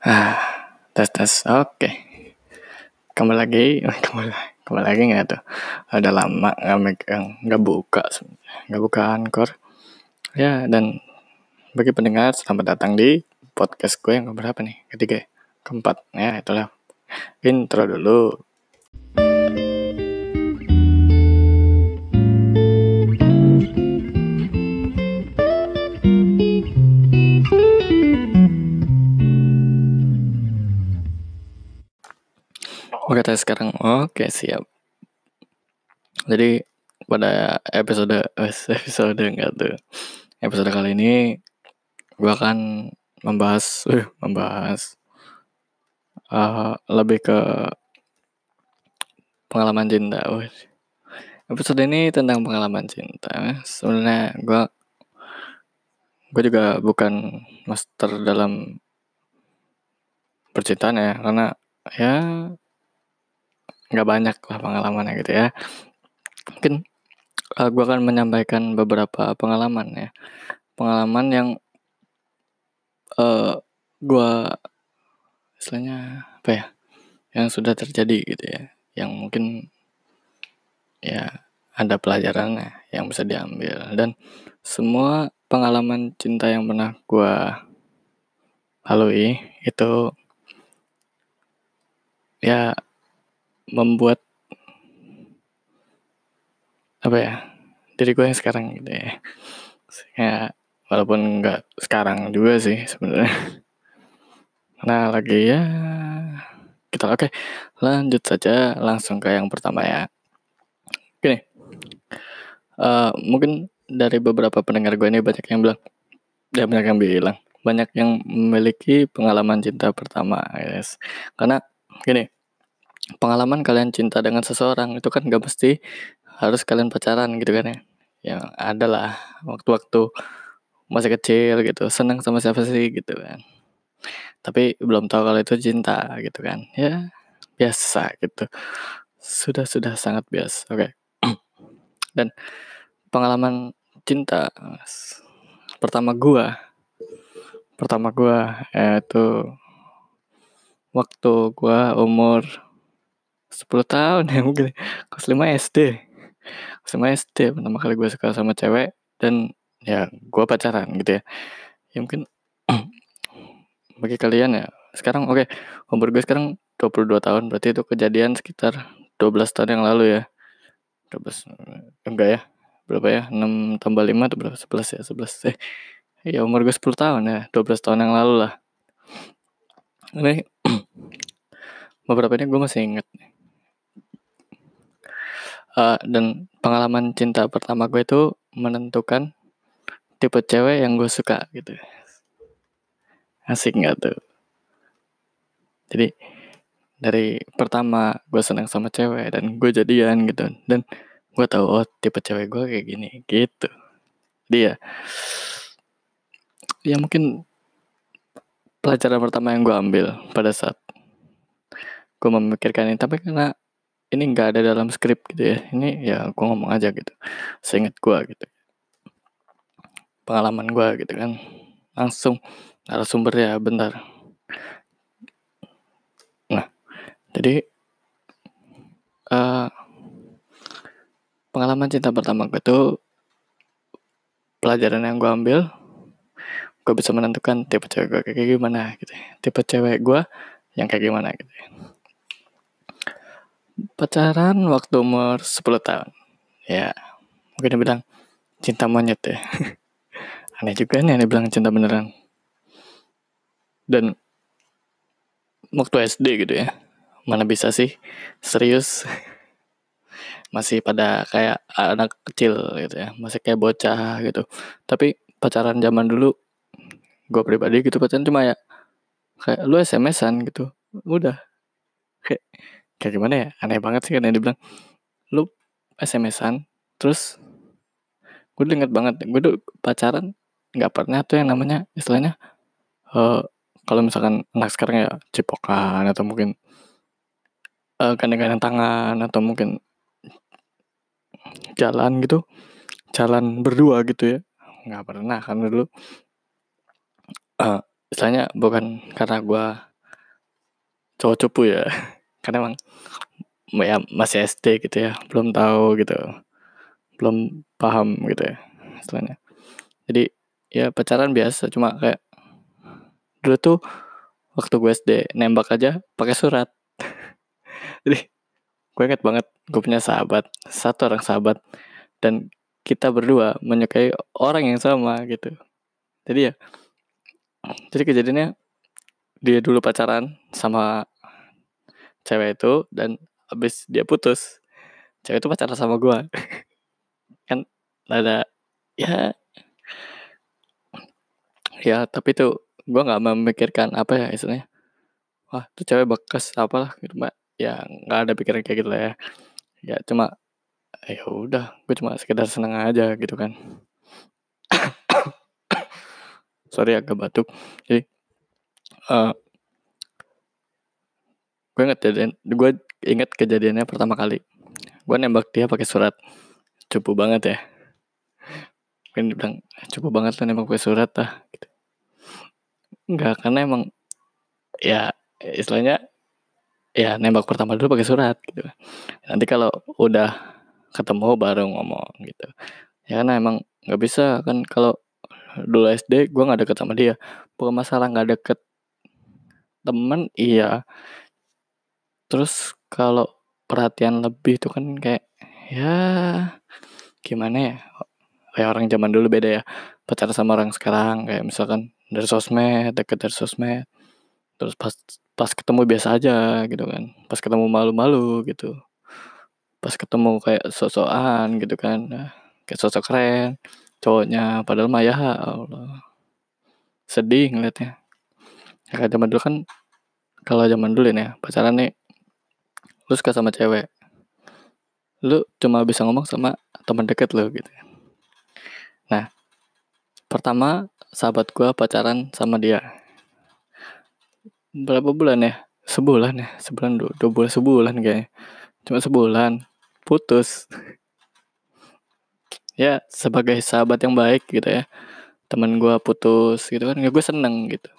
Ah, tes tes. Oke. Kembali lagi, kembali kembali lagi nggak tuh? Udah lama nggak megang, nggak buka, nggak buka Anchor. Ya dan bagi pendengar selamat datang di podcast gue yang keberapa nih? Ketiga, ya? keempat. Ya itulah. Intro dulu. Oke tes sekarang. Oke siap. Jadi pada episode episode enggak tuh. Episode kali ini gue akan membahas uh, membahas uh, lebih ke pengalaman cinta. Uh. Episode ini tentang pengalaman cinta. Sebenarnya gue gue juga bukan master dalam percintaan ya karena ya nggak banyak lah pengalamannya gitu ya. Mungkin uh, eh, gue akan menyampaikan beberapa pengalaman ya. Pengalaman yang uh, eh, gue istilahnya apa ya yang sudah terjadi gitu ya. Yang mungkin ya ada pelajarannya yang bisa diambil. Dan semua pengalaman cinta yang pernah gue lalui itu ya membuat apa ya diri gue yang sekarang gitu ya. Ya walaupun nggak sekarang juga sih sebenarnya. Nah lagi ya kita oke okay, lanjut saja langsung ke yang pertama ya. Gini uh, mungkin dari beberapa pendengar gue ini banyak yang bilang ya banyak yang bilang banyak yang memiliki pengalaman cinta pertama guys. Karena gini pengalaman kalian cinta dengan seseorang itu kan gak mesti harus kalian pacaran gitu kan ya. Yang ada lah waktu-waktu masih kecil gitu senang sama siapa sih gitu kan. Tapi belum tahu kalau itu cinta gitu kan. Ya biasa gitu. Sudah sudah sangat biasa. Oke. Dan pengalaman cinta pertama gua. Pertama gua itu waktu gua umur 10 tahun ya mungkin. Kelas 5 SD kelas 5 SD pertama kali gue suka sama cewek dan ya gue pacaran gitu ya. Ya mungkin bagi kalian ya sekarang oke okay, umur gue sekarang 22 tahun berarti itu kejadian sekitar 12 tahun yang lalu ya. 12 enggak ya berapa ya 6 tambah 5 itu berapa 11 ya 11 eh ya umur gue 10 tahun ya 12 tahun yang lalu lah. Ini beberapa ini gue masih inget nih uh, dan pengalaman cinta pertama gue itu menentukan tipe cewek yang gue suka gitu. Asik nggak tuh? Jadi dari pertama gue senang sama cewek dan gue jadian gitu. Dan gue tahu oh tipe cewek gue kayak gini gitu. Dia ya mungkin pelajaran pertama yang gue ambil pada saat gue memikirkan ini tapi karena ini nggak ada dalam skrip gitu ya. Ini ya gue ngomong aja gitu. Seingat gue gitu. Pengalaman gue gitu kan. Langsung narasumber ya bentar. Nah jadi uh, pengalaman cinta pertama gue tuh pelajaran yang gue ambil gue bisa menentukan tipe cewek gue kayak gimana gitu. Tipe cewek gue yang kayak gimana gitu pacaran waktu umur 10 tahun. Ya, mungkin dia bilang cinta monyet ya. Aneh juga nih dia bilang cinta beneran. Dan waktu SD gitu ya. Mana bisa sih serius masih pada kayak anak kecil gitu ya masih kayak bocah gitu tapi pacaran zaman dulu gue pribadi gitu pacaran cuma ya kayak lu SMS-an gitu udah kayak kayak gimana ya? Aneh banget sih kan yang dibilang. Lu SMS-an terus gue inget banget gue tuh pacaran nggak pernah tuh yang namanya istilahnya uh, kalau misalkan anak sekarang ya cipokan atau mungkin uh, gandeng-gandeng tangan atau mungkin jalan gitu jalan berdua gitu ya. Nggak pernah kan dulu. Uh, istilahnya bukan karena gue cowok cupu ya karena emang ya masih SD gitu ya belum tahu gitu. Belum paham gitu ya istilahnya. Jadi ya pacaran biasa cuma kayak dulu tuh waktu gue SD nembak aja pakai surat. Jadi gue inget banget gue punya sahabat satu orang sahabat dan kita berdua menyukai orang yang sama gitu. Jadi ya jadi kejadiannya dia dulu pacaran sama cewek itu dan habis dia putus cewek itu pacaran sama gue kan ada ya ya tapi tuh gue nggak memikirkan apa ya istilahnya. Wah tuh cewek bekas apalah gitu mbak ya nggak ada pikiran kayak gitu lah ya. Ya cuma ya udah gue cuma sekedar seneng aja gitu kan. Sorry agak batuk. Jadi uh, gue inget kejadian gue inget kejadiannya pertama kali. Gue nembak dia pakai surat. Cupu banget ya. Mungkin bilang cukup banget lah nembak pakai surat lah gitu. Karena emang ya istilahnya ya nembak pertama dulu pakai surat gitu. Nanti kalau udah ketemu baru ngomong gitu. Ya karena emang nggak bisa kan. Kalau dulu SD gue nggak deket sama dia. Bukan masalah nggak deket temen iya terus kalau perhatian lebih tuh kan kayak ya gimana ya? Kayak orang zaman dulu beda ya pacaran sama orang sekarang kayak misalkan dari sosmed deket dari sosmed terus pas pas ketemu biasa aja gitu kan. Pas ketemu malu-malu gitu. Pas ketemu kayak sosokan gitu kan. Nah, kayak sosok keren cowoknya padahal mah ya Allah. Sedih ngeliatnya. Ya, kayak zaman dulu kan kalau zaman dulu ini ya pacaran nih lu suka sama cewek. Lu cuma bisa ngomong sama teman deket lu gitu. Nah pertama sahabat gua pacaran sama dia. Berapa bulan ya? Sebulan ya? Sebulan dua, dua bulan sebulan kayaknya. Cuma sebulan. Putus. Ya sebagai sahabat yang baik gitu ya. Teman gue putus gitu kan. Ya gue seneng gitu.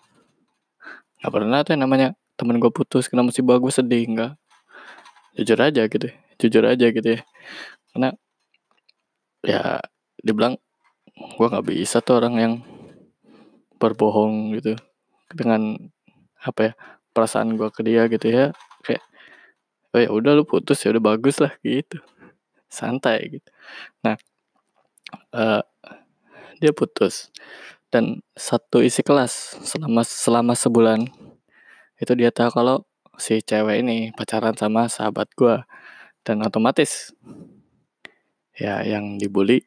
Nggak pernah tuh yang namanya temen gue putus kena musibah gue sedih? Enggak jujur aja gitu jujur aja gitu ya. Karena ya dibilang gue nggak bisa tuh orang yang berbohong gitu dengan apa ya perasaan gue ke dia gitu ya. Kayak oh ya udah lu putus ya udah bagus lah gitu. Santai gitu. Nah uh, dia putus dan satu isi kelas selama selama sebulan itu dia tahu kalau si cewek ini pacaran sama sahabat gue dan otomatis ya yang dibully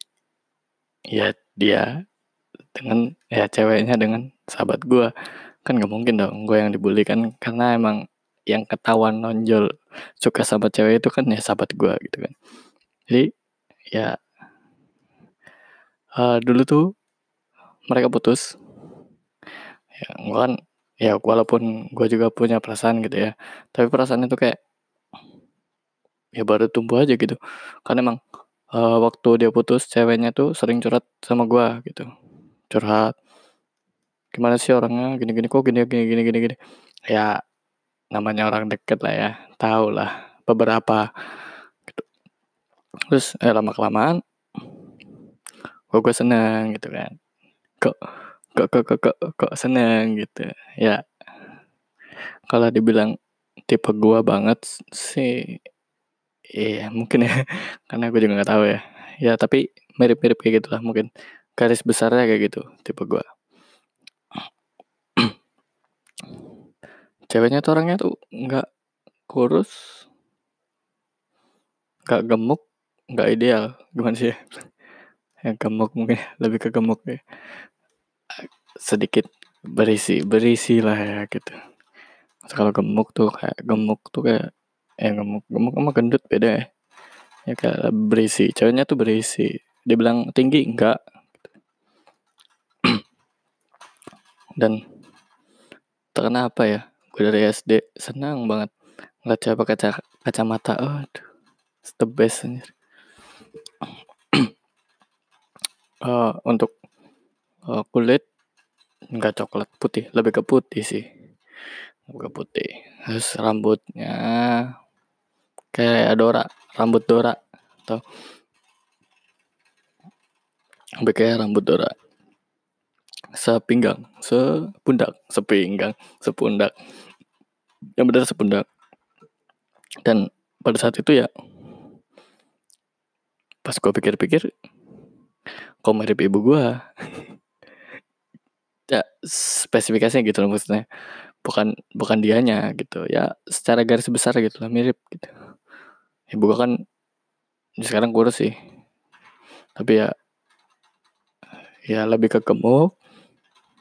ya dia dengan ya ceweknya dengan sahabat gue kan gak mungkin dong gue yang dibully kan karena emang yang ketahuan nonjol suka sama cewek itu kan ya sahabat gue gitu kan. Jadi ya uh, dulu tuh mereka putus. Ya gue kan ya walaupun gue juga punya perasaan gitu ya. Tapi perasaan itu kayak ya baru tumbuh aja gitu. Kan emang uh, waktu dia putus ceweknya tuh sering curhat sama gue gitu. Curhat gimana sih orangnya? Gini-gini kok gini gini gini gini gini. Ya namanya orang deket lah ya tahu lah beberapa gitu. terus eh, lama kelamaan kok gue seneng gitu kan. Kok kok kok kok kok, kok seneng gitu. Ya kalau dibilang tipe gue banget sih iya mungkin ya. Karena gue juga nggak tahu ya. Ya tapi mirip-mirip kayak gitulah mungkin garis besarnya kayak gitu tipe gue ceweknya tuh orangnya tuh nggak kurus nggak gemuk nggak ideal. Gimana sih ya? Gemuk mungkin lebih ke gemuk ya sedikit berisi berisi lah ya gitu. Kalau gemuk tuh kayak gemuk tuh kayak eh gemuk gemuk sama gendut beda ya. Ya kayak berisi ceweknya tuh berisi. Dia bilang tinggi? Enggak. Dan terkena apa ya gue dari SD senang banget ngeliat cewek pakai kaca kacamata. Aduh it's the best anjir. Uh, untuk uh, kulit nggak coklat putih lebih ke putih sih. Buka putih. Terus rambutnya kayak Dora rambut Dora atau sampai kayak rambut Dora. Sepinggang sepundak sepinggang sepundak. Yang benar sepundak. Dan pada saat itu ya pas gue pikir-pikir kok mirip ibu gue ya spesifikasinya gitu loh maksudnya. Bukan bukan dianya gitu. Ya secara garis besar gitu lah mirip gitu. Ibu gue kan sekarang kurus sih. Tapi ya ya lebih ke gemuk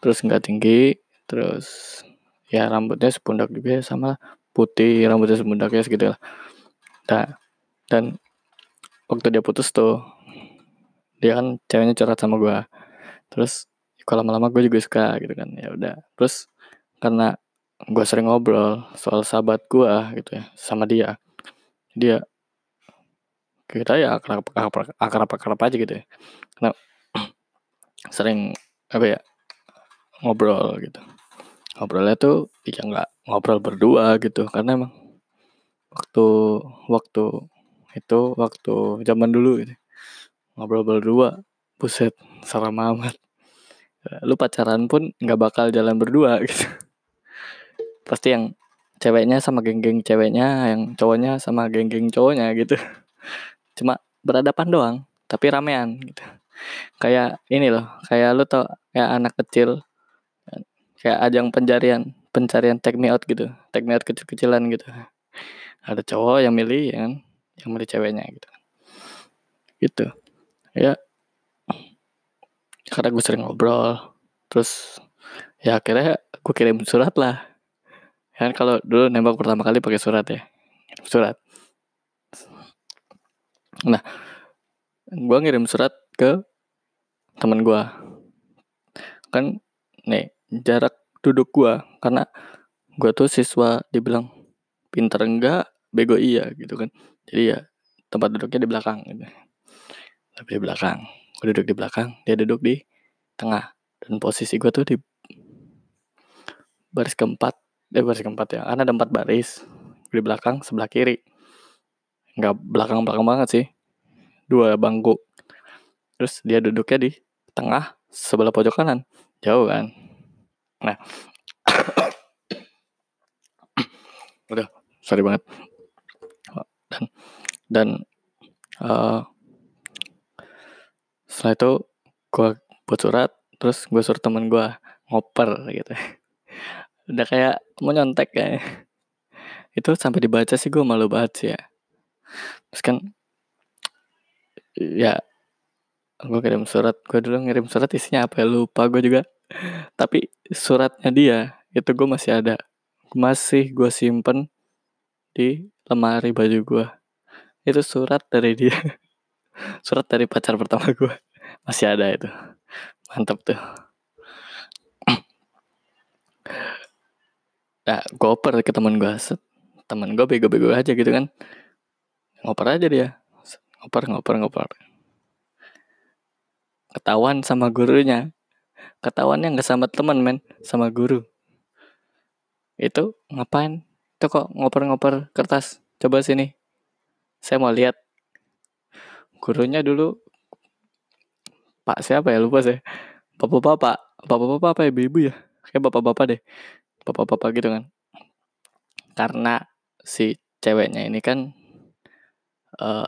terus nggak tinggi terus ya rambutnya sepundak juga sama putih rambutnya sepundak ya segitu lah. Nah, dan waktu dia putus tuh dia kan ceweknya curhat sama gue terus kalau lama-lama gue juga suka gitu kan ya udah. Terus karena gue sering ngobrol soal sahabat gue gitu ya sama dia. Dia kita ya akrab akrab akrab, akrab aja gitu ya. Karena sering apa ya ngobrol gitu. Ngobrolnya tuh ya nggak ngobrol berdua gitu karena emang waktu waktu itu waktu zaman dulu gitu. Ngobrol berdua buset serem amat lu pacaran pun nggak bakal jalan berdua gitu. Pasti yang ceweknya sama geng-geng ceweknya yang cowoknya sama geng-geng cowoknya gitu. Cuma berhadapan doang tapi ramean gitu. Kayak ini loh kayak lu tau kayak anak kecil kayak ajang pencarian pencarian take me out gitu. Take me out kecil-kecilan gitu. Ada cowok yang milih ya kan yang milih ceweknya gitu. Gitu. Ya karena gue sering ngobrol. Terus ya akhirnya gue kirim surat lah. Ya kan kalau dulu nembak pertama kali pakai surat ya. Surat. Nah gue ngirim surat ke teman gue kan nih jarak duduk gua. Karena gua tuh siswa dibilang pinter enggak? Bego iya gitu kan. Jadi ya tempat duduknya di belakang gitu. Tapi di belakang gua duduk di belakang dia duduk di tengah. Dan posisi gua tuh di baris keempat eh baris keempat ya. Karena ada empat baris di belakang sebelah kiri. Nggak belakang belakang banget sih. Dua bangku. Terus dia duduknya di tengah sebelah pojok kanan. Jauh kan? Nah, udah sorry banget. Dan dan uh, setelah itu gue buat surat, terus gue suruh temen gue ngoper gitu. Udah kayak mau nyontek kayak. Itu sampai dibaca sih gue malu banget sih ya. Terus kan ya gue kirim surat gue dulu ngirim surat isinya apa ya lupa gue juga tapi suratnya dia itu gue masih ada masih gue simpen di lemari baju gue itu surat dari dia surat dari pacar pertama gue masih ada itu. Mantap tuh. Nah gue oper ke teman gue teman gue bego-bego aja gitu kan. Ngoper aja dia. Ngoper ngoper ngoper. Ketahuan sama gurunya. Ketahuannya nggak sama teman men. Sama guru. Itu ngapain? Itu kok ngoper-ngoper kertas? Coba sini. Saya mau lihat gurunya dulu pak siapa ya? Lupa saya. Bapak-bapak. Bapak-bapak apa ibu-ibu ya? Kayak bapak-bapak deh. Bapak-bapak gitu kan. Karena si ceweknya ini kan uh,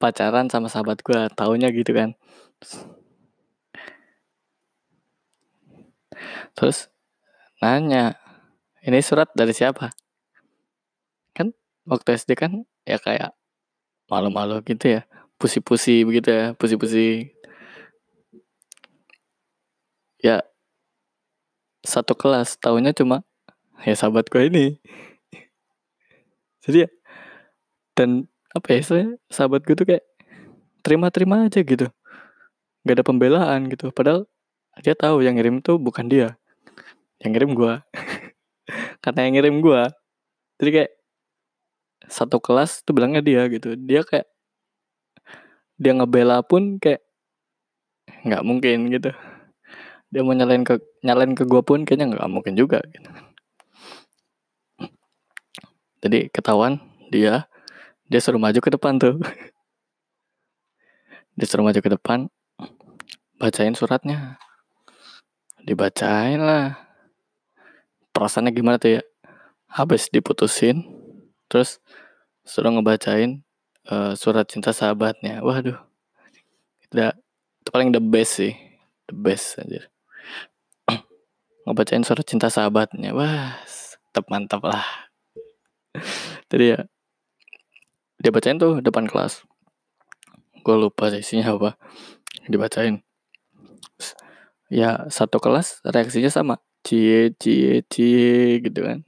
pacaran sama sahabat gue taunya gitu kan. Terus nanya, ini surat dari siapa? Kan waktu SD kan ya kayak malu-malu gitu ya, pusi-pusi begitu ya, pusi-pusi. Ya satu kelas tahunya cuma ya sahabat gue ini. Jadi ya dan apa ya saya sahabat gue tuh kayak terima-terima aja gitu. Gak ada pembelaan gitu. Padahal dia tahu yang ngirim tuh bukan dia yang ngirim gue karena yang ngirim gue jadi kayak satu kelas tuh bilangnya dia gitu dia kayak dia ngebela pun kayak nggak mungkin gitu. Dia mau nyalain ke nyalain ke gue pun kayaknya nggak mungkin juga gitu. Jadi ketahuan dia dia suruh maju ke depan tuh. Dia suruh maju ke depan bacain suratnya. Dibacain lah. Perasaannya gimana tuh ya? Habis diputusin terus suruh ngebacain uh, surat cinta sahabatnya. Waduh. Itu, itu paling the best sih. The best aja ngebacain surat cinta sahabatnya. Wah tetap mantap lah. Jadi ya dia bacain tuh depan kelas. Gue lupa sih isinya apa. Dibacain. Ya satu kelas reaksinya sama. Cie cie cie gitu kan.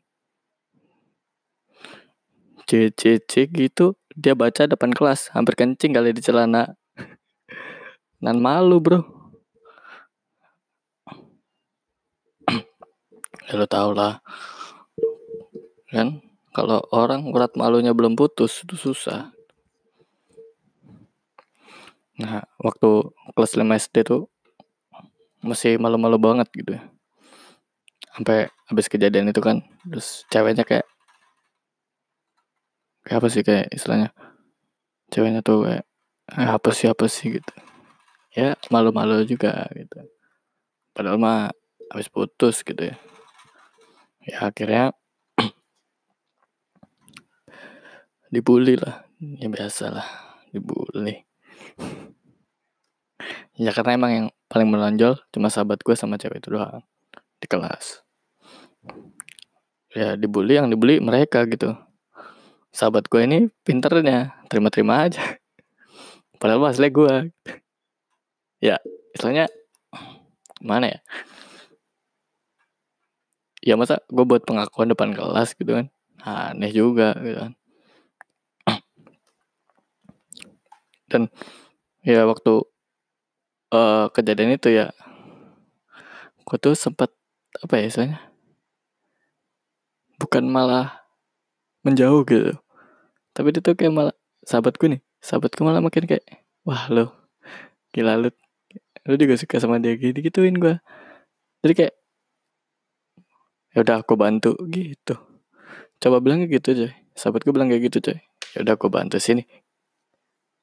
Cie cie cie gitu dia baca depan kelas hampir kencing kali di celana. Dan malu bro. Ya lo tau lah. Kan kalau orang urat malunya belum putus itu susah. Nah waktu kelas 5 SD tuh masih malu-malu banget gitu. Sampai habis kejadian itu kan terus ceweknya kayak kayak apa sih kayak istilahnya? Ceweknya tuh kayak eh, apa sih apa sih? gitu. Ya malu-malu juga gitu. Padahal mah habis putus gitu ya. Ya akhirnya dibully lah. Ya biasa lah dibully. Ya karena emang yang paling menonjol cuma sahabat gue sama cewek itu doang di kelas. Ya dibully yang dibully mereka gitu sahabat gue ini pinternya terima-terima aja. Padahal hasilnya gue ya istilahnya mana ya? Ya masa gue buat pengakuan depan kelas gitu kan. Aneh juga gitu kan. Dan ya waktu uh, kejadian itu ya gue tuh sempat apa ya istilahnya? Bukan malah menjauh gitu tapi dia kayak malah sahabatku nih sahabatku malah makin kayak wah lo gila lu lu juga suka sama dia gitu gituin gue jadi kayak ya udah aku bantu gitu. Coba bilang kayak gitu coy. Sahabatku bilang kayak gitu coy. Ya udah aku bantu sini.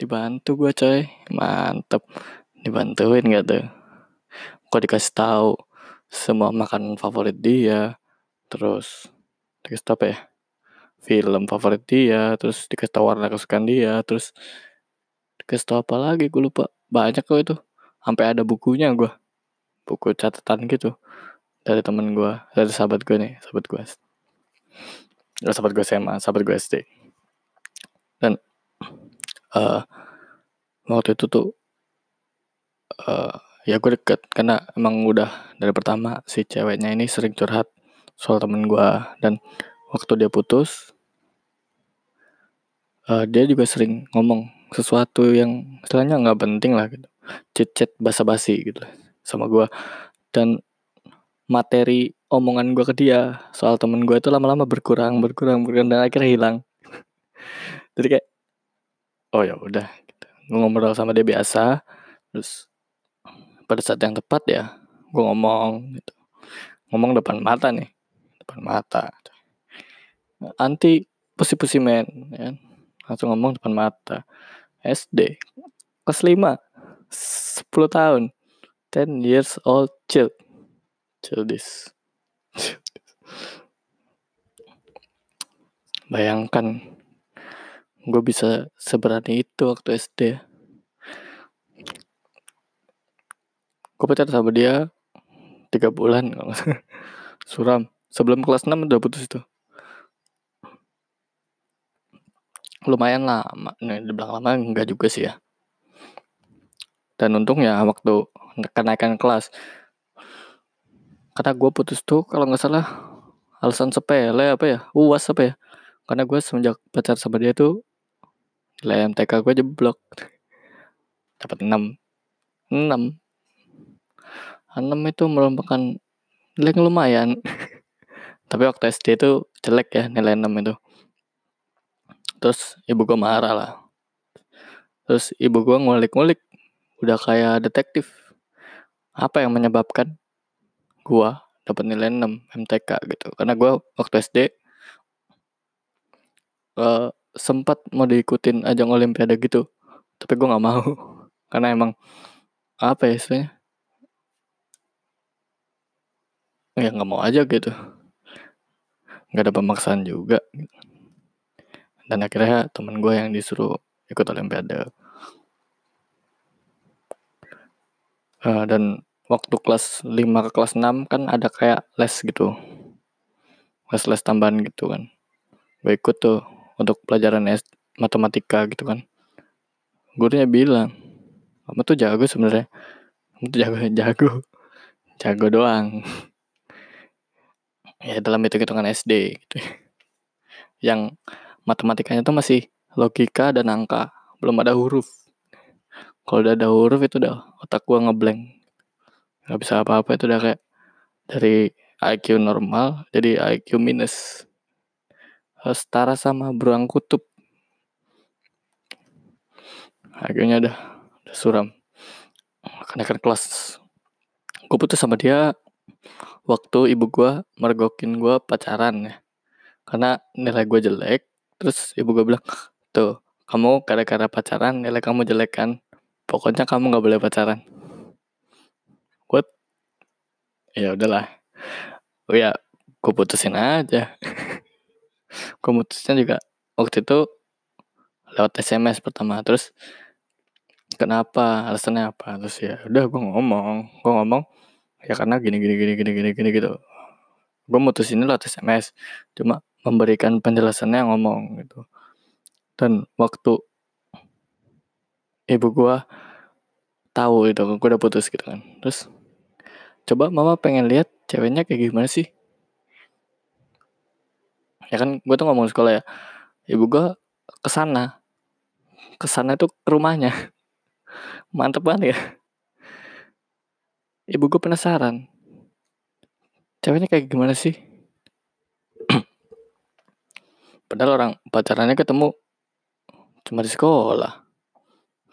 Dibantu gue coy. Mantep dibantuin gak tuh? Kok dikasih tahu semua makanan favorit dia. Terus dikasih tahu apa ya film favorit dia terus dikasih tahu warna kesukaan dia terus dikasih tahu apa lagi gue lupa. Banyak kok itu. Sampai ada bukunya gue buku catatan gitu. Dari temen gue dari sahabat gue nih sahabat gue sahabat gue SMA sahabat gue SD dan uh, waktu itu tuh uh, ya gue deket. Karena emang udah dari pertama si ceweknya ini sering curhat soal temen gue dan waktu dia putus uh, dia juga sering ngomong sesuatu yang istilahnya nggak penting lah gitu. Chat-chat basa-basi gitu sama gue dan materi omongan gue ke dia soal temen gue itu lama-lama berkurang berkurang berkurang dan akhirnya hilang. Jadi kayak oh ya udah gitu. ngobrol sama dia biasa terus pada saat yang tepat ya gue ngomong gitu. Ngomong depan mata nih depan mata. Anti pusi-pusi men ya. Langsung ngomong depan mata. SD kelas 5 10 tahun. 10 years old. Child. Child bayangkan. Gue bisa seberani itu waktu SD gue pacar sama dia tiga bulan suram. Sebelum kelas 6 udah putus itu lumayan lama nih dibilang lama enggak juga sih ya. Dan untung ya waktu kenaikan kelas karena gue putus tuh kalau nggak salah alasan sepele apa ya uas apa ya. Karena gue semenjak pacar sama dia tuh nilai MTK gue jeblok. Dapat 6 6 6 itu merupakan nilai lumayan. Tapi waktu SD itu jelek ya nilai 6 itu terus ibu gue marah lah. Terus ibu gue ngulik-ngulik udah kayak detektif. Apa yang menyebabkan gue dapat nilai 6 MTK gitu. Karena gue waktu SD uh, sempat mau diikutin ajang olimpiade gitu. Tapi gue nggak mau karena emang apa ya istilahnya? Ya nggak mau aja gitu. Nggak ada pemaksaan juga dan akhirnya temen gue yang disuruh ikut olimpiade. Uh, dan waktu kelas 5 ke kelas 6 kan ada kayak les gitu. Les-les tambahan gitu kan. Gue ikut tuh untuk pelajaran S matematika gitu kan. Gurunya bilang kamu tuh jago sebenarnya. Kamu tuh jago jago. Jago doang. Ya dalam hitung hitungan SD gitu. Yang matematikanya tuh masih logika dan angka. Belum ada huruf. Kalau udah ada huruf itu udah otak gua ngeblank. Nggak bisa apa-apa itu udah kayak dari IQ normal jadi IQ minus. Setara sama beruang kutub. IQ-nya udah udah suram. Kenaikan kelas. Gue putus sama dia waktu ibu gue mergokin gue pacaran ya. Karena nilai gue jelek terus ibu gue bilang tuh kamu gara-gara pacaran nilai kamu jelek kan? Pokoknya kamu nggak boleh pacaran. Gue ya udahlah. Oh ya gue putusin aja. Gue putusnya juga waktu itu lewat SMS pertama. Terus kenapa? Alasannya apa? Terus ya udah gue ngomong gue ngomong ya karena gini gini gini gini gini gini gitu. Gue mutusin lewat SMS cuma memberikan penjelasannya ngomong gitu. Dan waktu ibu gue tahu itu gue udah putus gitu kan. Terus coba mama pengen lihat ceweknya kayak gimana sih? Ya kan gue tuh ngomong sekolah ya ibu gue ke sana ke sana itu ke rumahnya. Mantep banget ya. Ibu gue penasaran ceweknya kayak gimana sih padahal orang pacarannya ketemu cuma di sekolah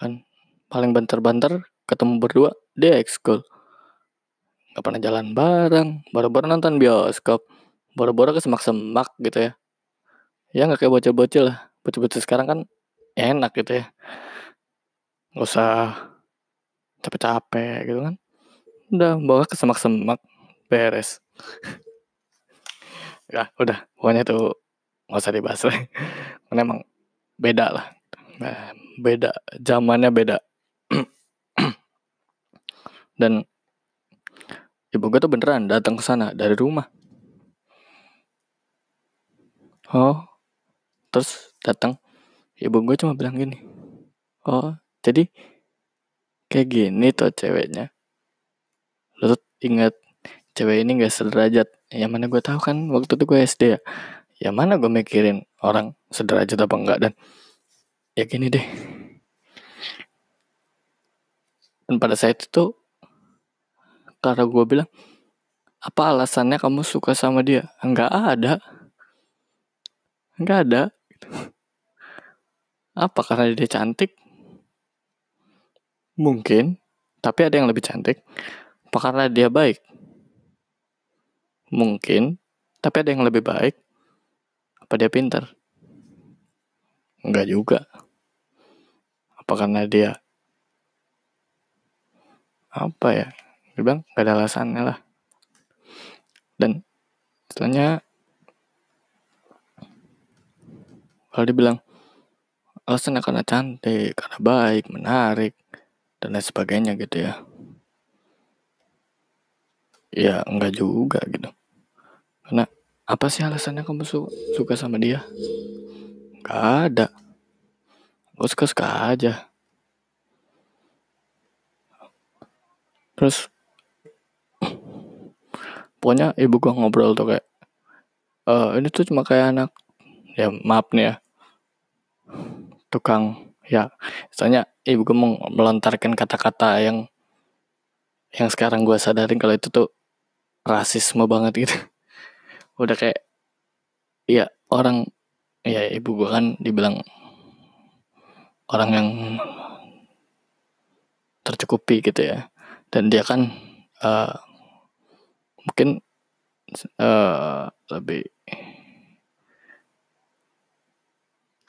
kan? Paling banter-banter ketemu berdua di ekskul. Nggak pernah jalan bareng baru-baru nonton bioskop baru-baru ke semak-semak gitu ya. Ya nggak kayak bocil-bocil lah. Bocil-bocil sekarang kan enak gitu ya. Nggak usah capek-capek gitu kan. Udah bawa ke semak-semak beres. Ya udah. Pokoknya tuh nggak usah dibahas lah karena emang beda lah. Nah, beda. Zamannya beda. Dan ibu gue tuh beneran datang ke sana dari rumah. Oh terus datang. Ibu gue cuma bilang gini. Oh jadi kayak gini tuh ceweknya. Lu tuh inget cewek ini gak sederajat. Ya mana gue tahu kan waktu itu gue SD ya ya mana gue mikirin orang sederajat apa enggak dan? Ya gini deh. Dan pada saat itu karena gue bilang apa alasannya kamu suka sama dia? Enggak ada. Enggak ada. Apa karena dia cantik? Mungkin tapi ada yang lebih cantik. Apa karena dia baik? Mungkin, tapi ada yang lebih baik. Apa dia pintar? Enggak juga. Apa karena dia apa ya? Dia bilang gak ada alasannya lah. Dan setelahnya kalau dibilang alasannya karena cantik, karena baik, menarik, dan lain sebagainya gitu ya ya enggak juga gitu karena apa sih alasannya kamu su suka sama dia? Gak ada. Gue suka suka aja. Terus pokoknya ibu gue ngobrol tuh kayak e, ini tuh cuma kayak anak ya maaf nih ya. Tukang ya. Misalnya ibu gue melontarkan kata-kata yang yang sekarang gue sadarin kalau itu tuh rasisme banget gitu udah kayak ya orang ya ibu gue kan dibilang orang yang tercukupi gitu ya. Dan dia kan uh, mungkin uh, lebih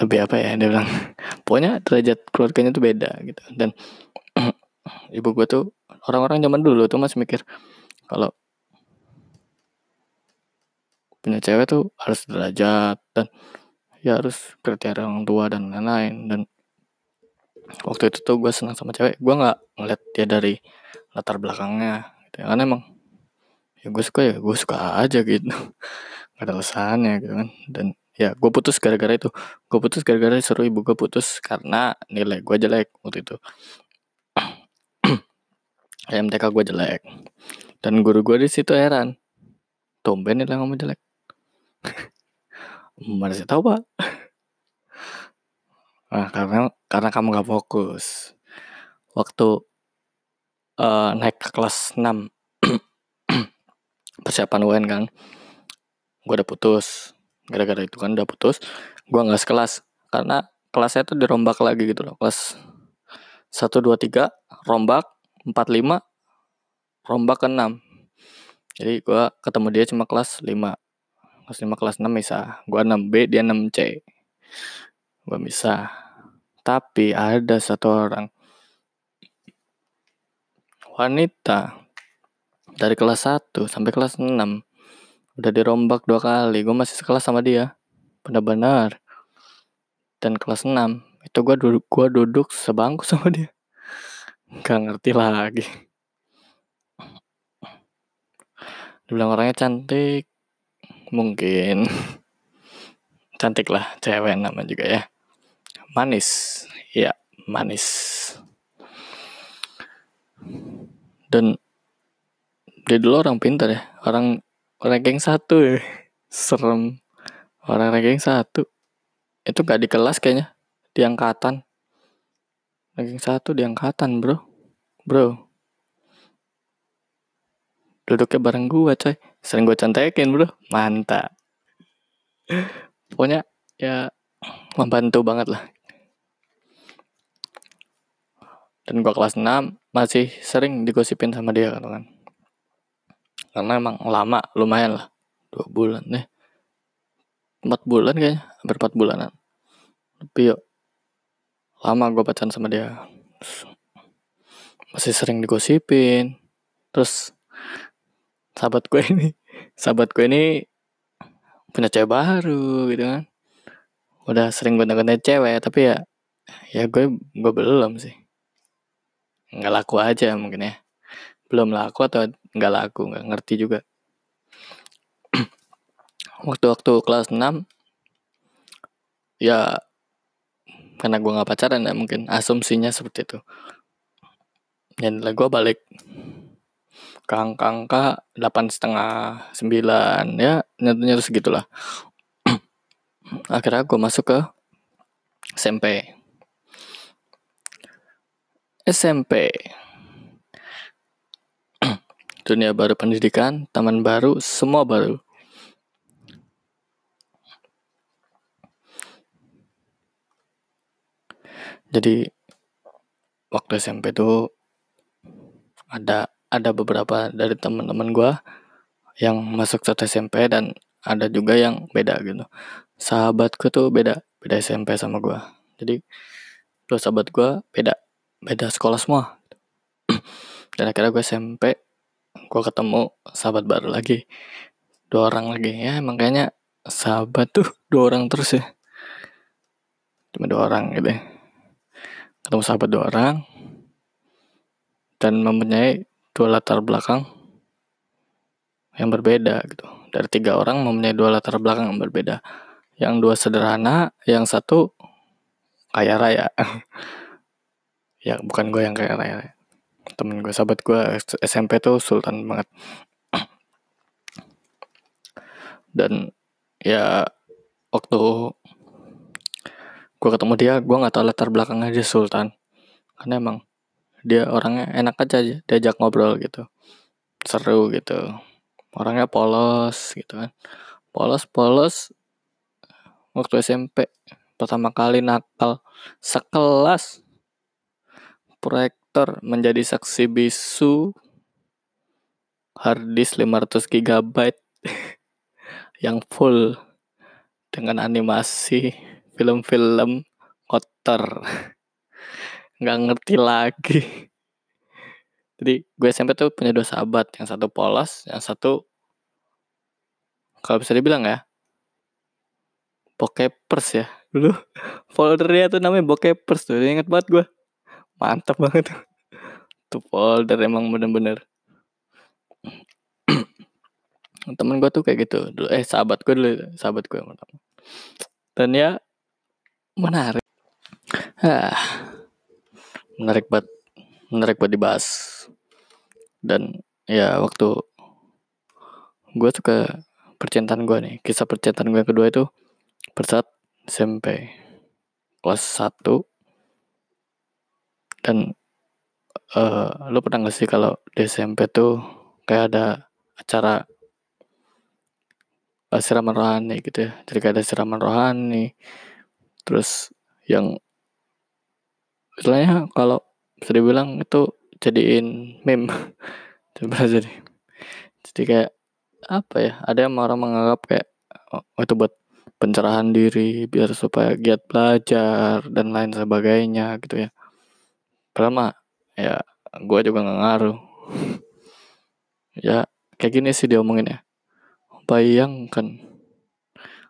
lebih apa ya dia bilang. Pokoknya derajat keluarganya tuh beda gitu. Dan ibu gue tuh orang-orang zaman dulu tuh masih mikir kalau punya cewek tuh harus derajat dan ya harus kriteria orang tua dan lain-lain. Dan waktu itu tuh gue senang sama cewek gue nggak ngeliat dia dari latar belakangnya gitu ya. karena emang ya gue suka ya gue suka aja gitu. Gak ada alasannya gitu kan. Dan ya gue putus gara-gara itu. Gue putus gara-gara suruh ibu gue putus karena nilai gue jelek waktu itu. MTK gue jelek. Dan guru gue di situ heran. Tumben nilai kamu jelek mana sih tahu pak. Nah karena karena kamu gak fokus. Waktu uh, naik ke kelas 6 persiapan UN kan gue udah putus. Gara-gara itu kan udah putus gue nggak sekelas. Karena kelasnya tuh dirombak lagi gitu loh. Kelas 1, 2, 3 rombak. 4, 5 rombak ke 6 jadi gue ketemu dia cuma kelas 5 kelas 5 kelas 6 bisa. Gue 6B dia 6C gue bisa. Tapi ada satu orang. Wanita. Dari kelas 1 sampai kelas 6 udah dirombak dua kali. Gue masih sekelas sama dia. Benar-benar. Dan kelas 6 itu gue duduk gue duduk sebangku sama dia. Nggak ngerti lagi. Dibilang orangnya cantik mungkin. Cantik lah cewek nama juga ya. Manis. Ya manis. Dan dia dulu orang pintar ya. Orang ranking satu. Ya serem. Orang ranking satu. Itu gak di kelas kayaknya. Di angkatan. Ranking satu di angkatan bro. Bro. Duduknya bareng gua coy sering gua cantekin bro. Mantap. Pokoknya ya membantu banget lah. Dan gua kelas 6 masih sering digosipin sama dia kan. Karena emang lama lumayan lah. Dua bulan nih empat bulan kayaknya hampir empat bulanan. Tapi yuk lama gue pacaran sama dia. Masih sering digosipin. Terus sahabat gue ini. Sahabat gue ini punya cewek baru gitu kan. Udah sering gonta-gonta cewek tapi ya ya gue gue belum sih. Nggak laku aja mungkin ya. Belum laku atau nggak laku nggak ngerti juga. Waktu-waktu kelas 6 ya karena gue nggak pacaran ya mungkin asumsinya seperti itu. Dan gue balik ke angka-angka delapan setengah sembilan ya nyatunya terus segitulah. Akhirnya gue masuk ke SMP SMP dunia baru pendidikan, taman baru, semua baru. Jadi waktu SMP tuh ada ada beberapa dari teman-teman gue yang masuk satu SMP dan ada juga yang beda gitu. Sahabatku tuh beda, beda SMP sama gue. Jadi dua sahabat gue beda, beda sekolah semua. dan akhirnya gue SMP gue ketemu sahabat baru lagi dua orang lagi ya emang kayaknya sahabat tuh dua orang terus ya cuma dua orang gitu ya ketemu sahabat dua orang dan mempunyai dua latar belakang yang berbeda gitu. Dari tiga orang mempunyai dua latar belakang yang berbeda. Yang dua sederhana yang satu kaya raya. Ya bukan gue yang kaya raya. Temen gue sahabat gue SMP tuh sultan banget. Dan ya waktu gue ketemu dia gue nggak tahu latar belakangnya dia sultan. Karena emang dia orangnya enak aja diajak ngobrol gitu. Seru gitu. Orangnya polos gitu kan. Polos polos. Waktu SMP pertama kali nakal sekelas proyek komputer menjadi saksi bisu harddisk 500 GB yang full dengan animasi film-film kotor nggak ngerti lagi. Jadi gue SMP tuh punya dua sahabat yang satu polos yang satu kalau bisa dibilang ya bokepers ya. Dulu foldernya tuh namanya bokepers tuh inget banget gue mantap banget. Tuh tuh folder emang bener-bener. Temen gue tuh kayak gitu dulu eh sahabat gue dulu sahabat gue dan ya menarik. Ah menarik banget menarik buat dibahas. Dan ya waktu gue suka percintaan gue nih kisah percintaan gue kedua itu bersaat SMP kelas 1 dan uh, lo pernah gak sih kalau di SMP tuh kayak ada acara siraman rohani gitu ya? Jadi kayak ada siraman rohani terus yang istilahnya kalau bisa dibilang itu jadiin meme. Coba jadi. Jadi kayak apa ya ada yang orang menganggap kayak oh, itu buat pencerahan diri biar supaya giat belajar dan lain sebagainya gitu ya. Mah ya gue juga nggak ngaruh. Ya kayak gini sih diomongin ya. Bayangkan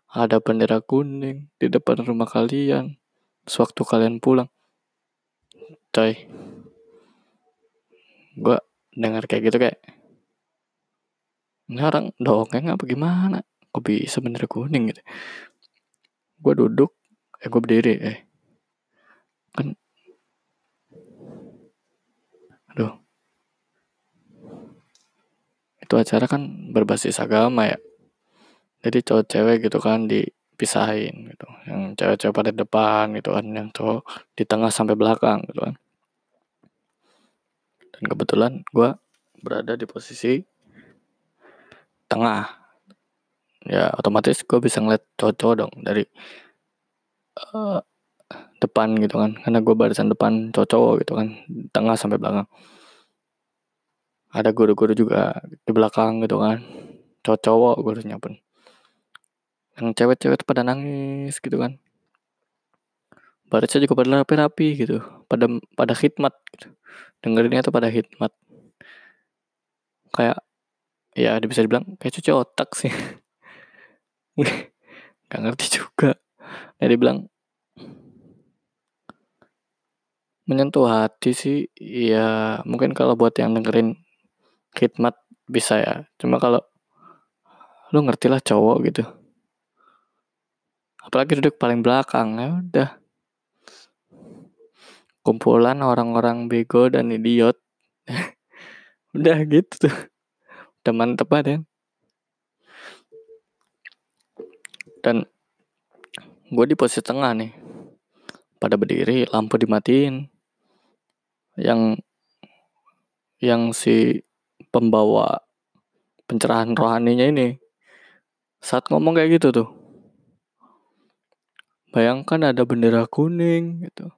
ada bendera kuning di depan rumah kalian sewaktu kalian pulang coy. Gue dengar kayak gitu kayak ini orang dongeng apa gimana? Kok bisa bener kuning gitu? Gue duduk eh gue berdiri eh. Kan aduh. Itu acara kan berbasis agama ya. Jadi cowok cewek gitu kan dipisahin gitu. Yang cewek-cewek pada depan gitu kan yang cowok di tengah sampai belakang gitu kan. Dan kebetulan gue berada di posisi tengah. Ya otomatis gue bisa ngeliat cowok-cowok dong dari uh, depan gitu kan. Karena gue barisan depan cowok-cowok gitu kan tengah sampai belakang. Ada guru-guru juga di belakang gitu kan. Cowok-cowok gurunya pun yang cewek-cewek pada nangis gitu kan. Barisnya juga pada rapi-rapi gitu. Pada pada khidmat gitu. Dengerinnya tuh pada hikmat kayak ya bisa dibilang kayak cuci otak sih. Nggak ngerti juga. Ya dibilang menyentuh hati sih ya mungkin kalau buat yang dengerin khidmat bisa ya. Cuma kalau lu ngerti lah cowok gitu apalagi duduk paling belakang ya udah. Kumpulan orang-orang bego dan idiot. Udah gitu tuh. Udah mantep banget ya. Dan gue di posisi tengah nih. Pada berdiri lampu dimatiin. Yang yang si pembawa pencerahan rohaninya ini saat ngomong kayak gitu tuh bayangkan ada bendera kuning gitu.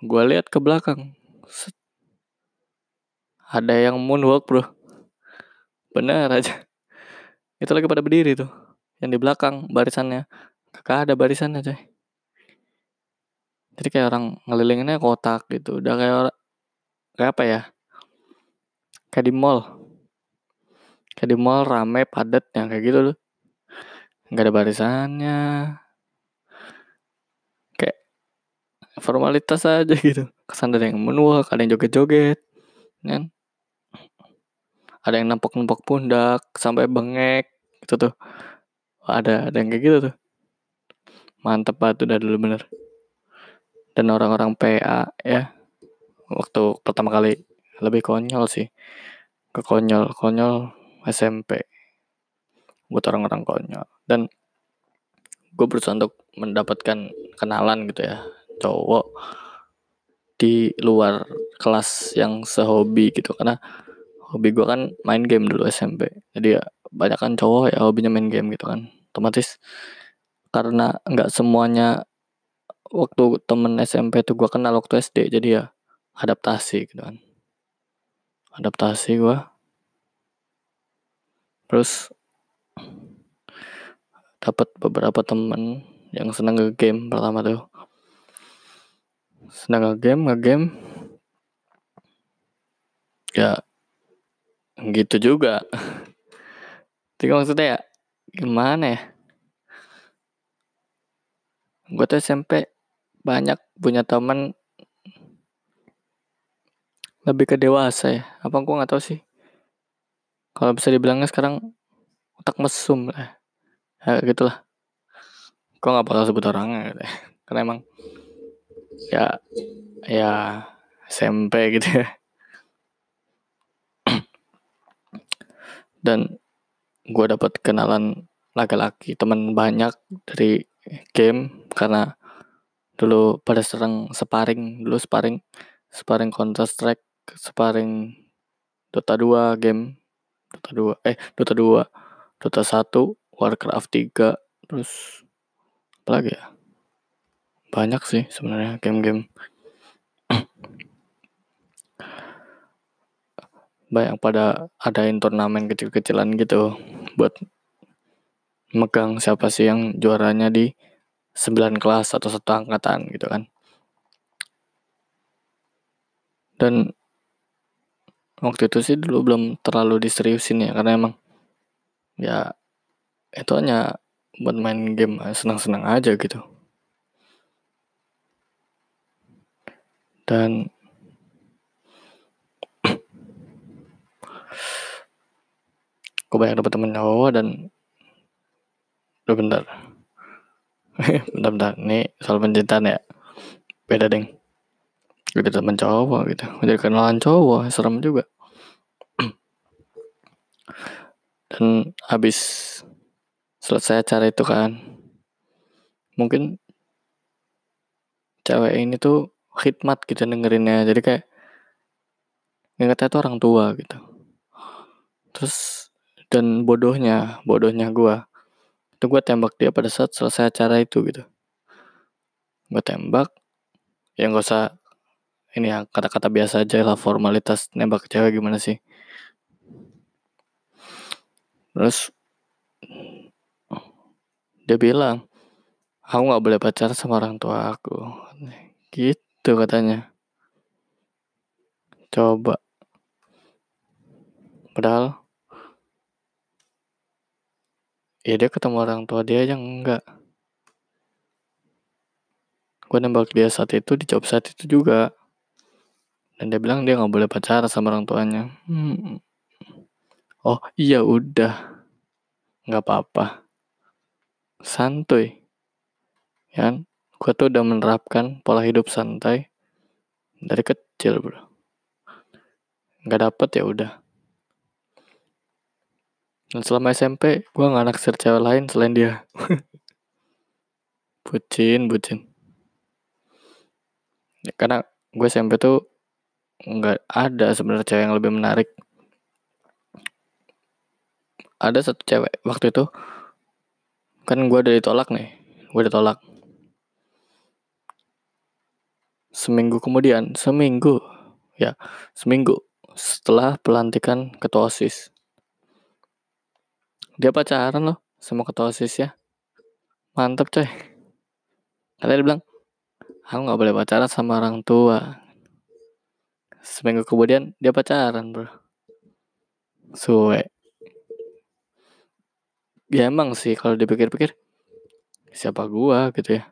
Gue lihat ke belakang. Set. ada yang moonwalk bro. Bener aja. Itu lagi pada berdiri tuh yang di belakang barisannya. Kakak ada barisannya coy. Jadi kayak orang ngelilinginnya kotak gitu. Udah kayak orang kayak apa ya? Kayak di mall. Kayak di mall rame padat yang kayak gitu loh nggak ada barisannya formalitas aja gitu. Kesan ada yang menua ada yang joget-joget kan? Ada yang nempok-nempok pundak sampai bengek itu tuh. Ada ada yang kayak gitu tuh. Mantep banget udah dulu bener. Dan orang-orang PA ya waktu pertama kali lebih konyol sih. Ke konyol konyol SMP buat orang-orang konyol. Dan gue berusaha untuk mendapatkan kenalan gitu ya cowok di luar kelas yang sehobi gitu. Karena hobi gue kan main game dulu SMP jadi ya banyak kan cowok ya hobinya main game gitu kan. Otomatis karena nggak semuanya waktu temen SMP tuh gue kenal waktu SD jadi ya adaptasi gitu kan. Adaptasi gue terus dapat beberapa temen yang seneng ke game pertama tuh seneng ke game nge game ya gitu juga. Tapi maksudnya ya gimana ya? Gue tuh SMP banyak punya teman lebih ke dewasa ya. Apa gue nggak tahu sih. Kalau bisa dibilangnya sekarang otak mesum lah. Ya gitulah. Gue nggak bakal sebut orangnya gitu ya. karena emang ya ya SMP gitu ya. Dan gue dapat kenalan laki-laki teman banyak dari game karena dulu pada sering sparring dulu sparring sparring Counter Strike sparring Dota 2 game Dota 2 eh Dota 2 Dota 1 Warcraft 3 terus apa lagi ya banyak sih sebenarnya game-game. Banyak pada adain turnamen kecil-kecilan gitu buat megang siapa sih yang juaranya di 9 kelas atau satu angkatan gitu kan. Dan waktu itu sih dulu belum terlalu diseriusin ya karena emang ya itu hanya buat main game senang-senang aja gitu dan gue banyak dapet temen cowok dan udah bentar. Bentar-bentar ini soal pencintaan ya. Beda deng. Gue temen cowok gitu. Jadi kenalan cowok serem juga. Dan habis selesai acara itu kan mungkin cewek ini tuh khidmat gitu dengerinnya. Jadi kayak ingatnya tuh orang tua gitu. Terus dan bodohnya bodohnya gue itu gue tembak dia pada saat selesai acara itu gitu. Gue tembak ya nggak usah ini ya kata-kata biasa aja lah formalitas nembak cewek gimana sih? Terus dia bilang aku nggak boleh pacaran sama orang tua aku. Gitu katanya. Coba. Padahal ya dia ketemu orang tua dia yang enggak. Gue nembak dia saat itu di job saat itu juga. Dan dia bilang dia nggak boleh pacaran sama orang tuanya. Hmm. oh iya udah. Nggak apa-apa. Santuy. Ya kan? Gue tuh udah menerapkan pola hidup santai dari kecil bro nggak dapet ya udah dan selama SMP, gue gak naksir cewek lain selain dia. bucin, bucin. Ya, karena gue SMP tuh nggak ada sebenarnya cewek yang lebih menarik. Ada satu cewek waktu itu, kan gue udah ditolak nih, gue ditolak. Seminggu kemudian, seminggu, ya seminggu setelah pelantikan ketua OSIS. Dia pacaran loh sama ketua osis ya. Mantep coy. Katanya dia bilang aku nggak boleh pacaran sama orang tua. Seminggu kemudian dia pacaran bro. Suwe. Ya emang sih kalau dipikir-pikir siapa gua gitu ya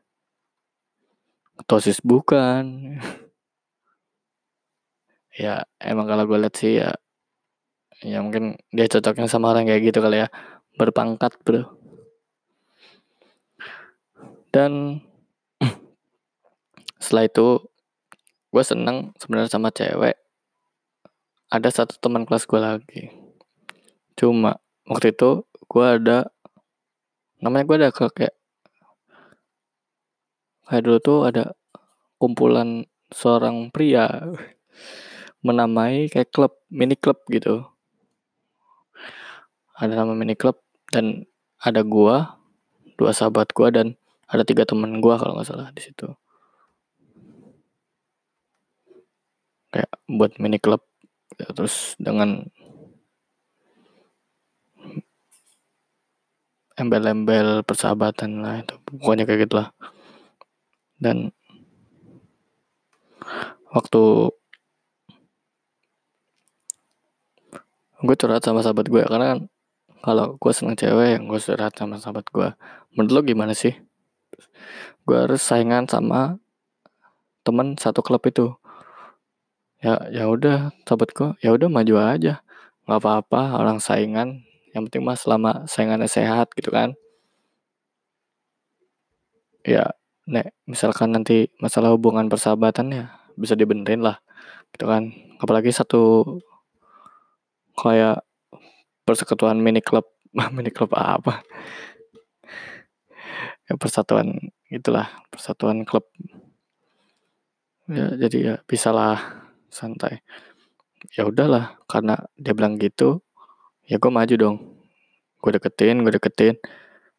osis bukan. Ya emang kalau gue lihat sih ya ya mungkin dia cocoknya sama orang kayak gitu kali ya. Berpangkat bro. Dan setelah itu gue seneng sebenarnya sama cewek. Ada satu teman kelas gue lagi. Cuma waktu itu gue ada namanya gue ada kayak kayak dulu tuh ada kumpulan seorang pria menamai kayak klub mini klub gitu. Ada nama mini klub dan ada gua dua sahabat gua dan ada tiga teman gua kalau nggak salah di situ. Kayak buat mini club ya, terus dengan embel-embel persahabatan lah itu pokoknya kayak gitulah dan waktu gue curhat sama sahabat gue karena kan kalau gue seneng cewek yang gue curhat sama sahabat gue menurut lo gimana sih? Gue harus saingan sama temen satu klub itu. Ya ya udah sahabat gue ya udah maju aja. Nggak apa-apa orang saingan. Yang penting mah selama saingannya sehat gitu kan. Ya nek misalkan nanti masalah hubungan persahabatan ya bisa dibenerin lah gitu kan. Apalagi satu kayak persekutuan mini klub mini klub apa? Ya persatuan itulah persatuan klub. Ya jadi ya bisa lah santai. Ya udahlah karena dia bilang gitu ya gue maju dong. Gue deketin gue deketin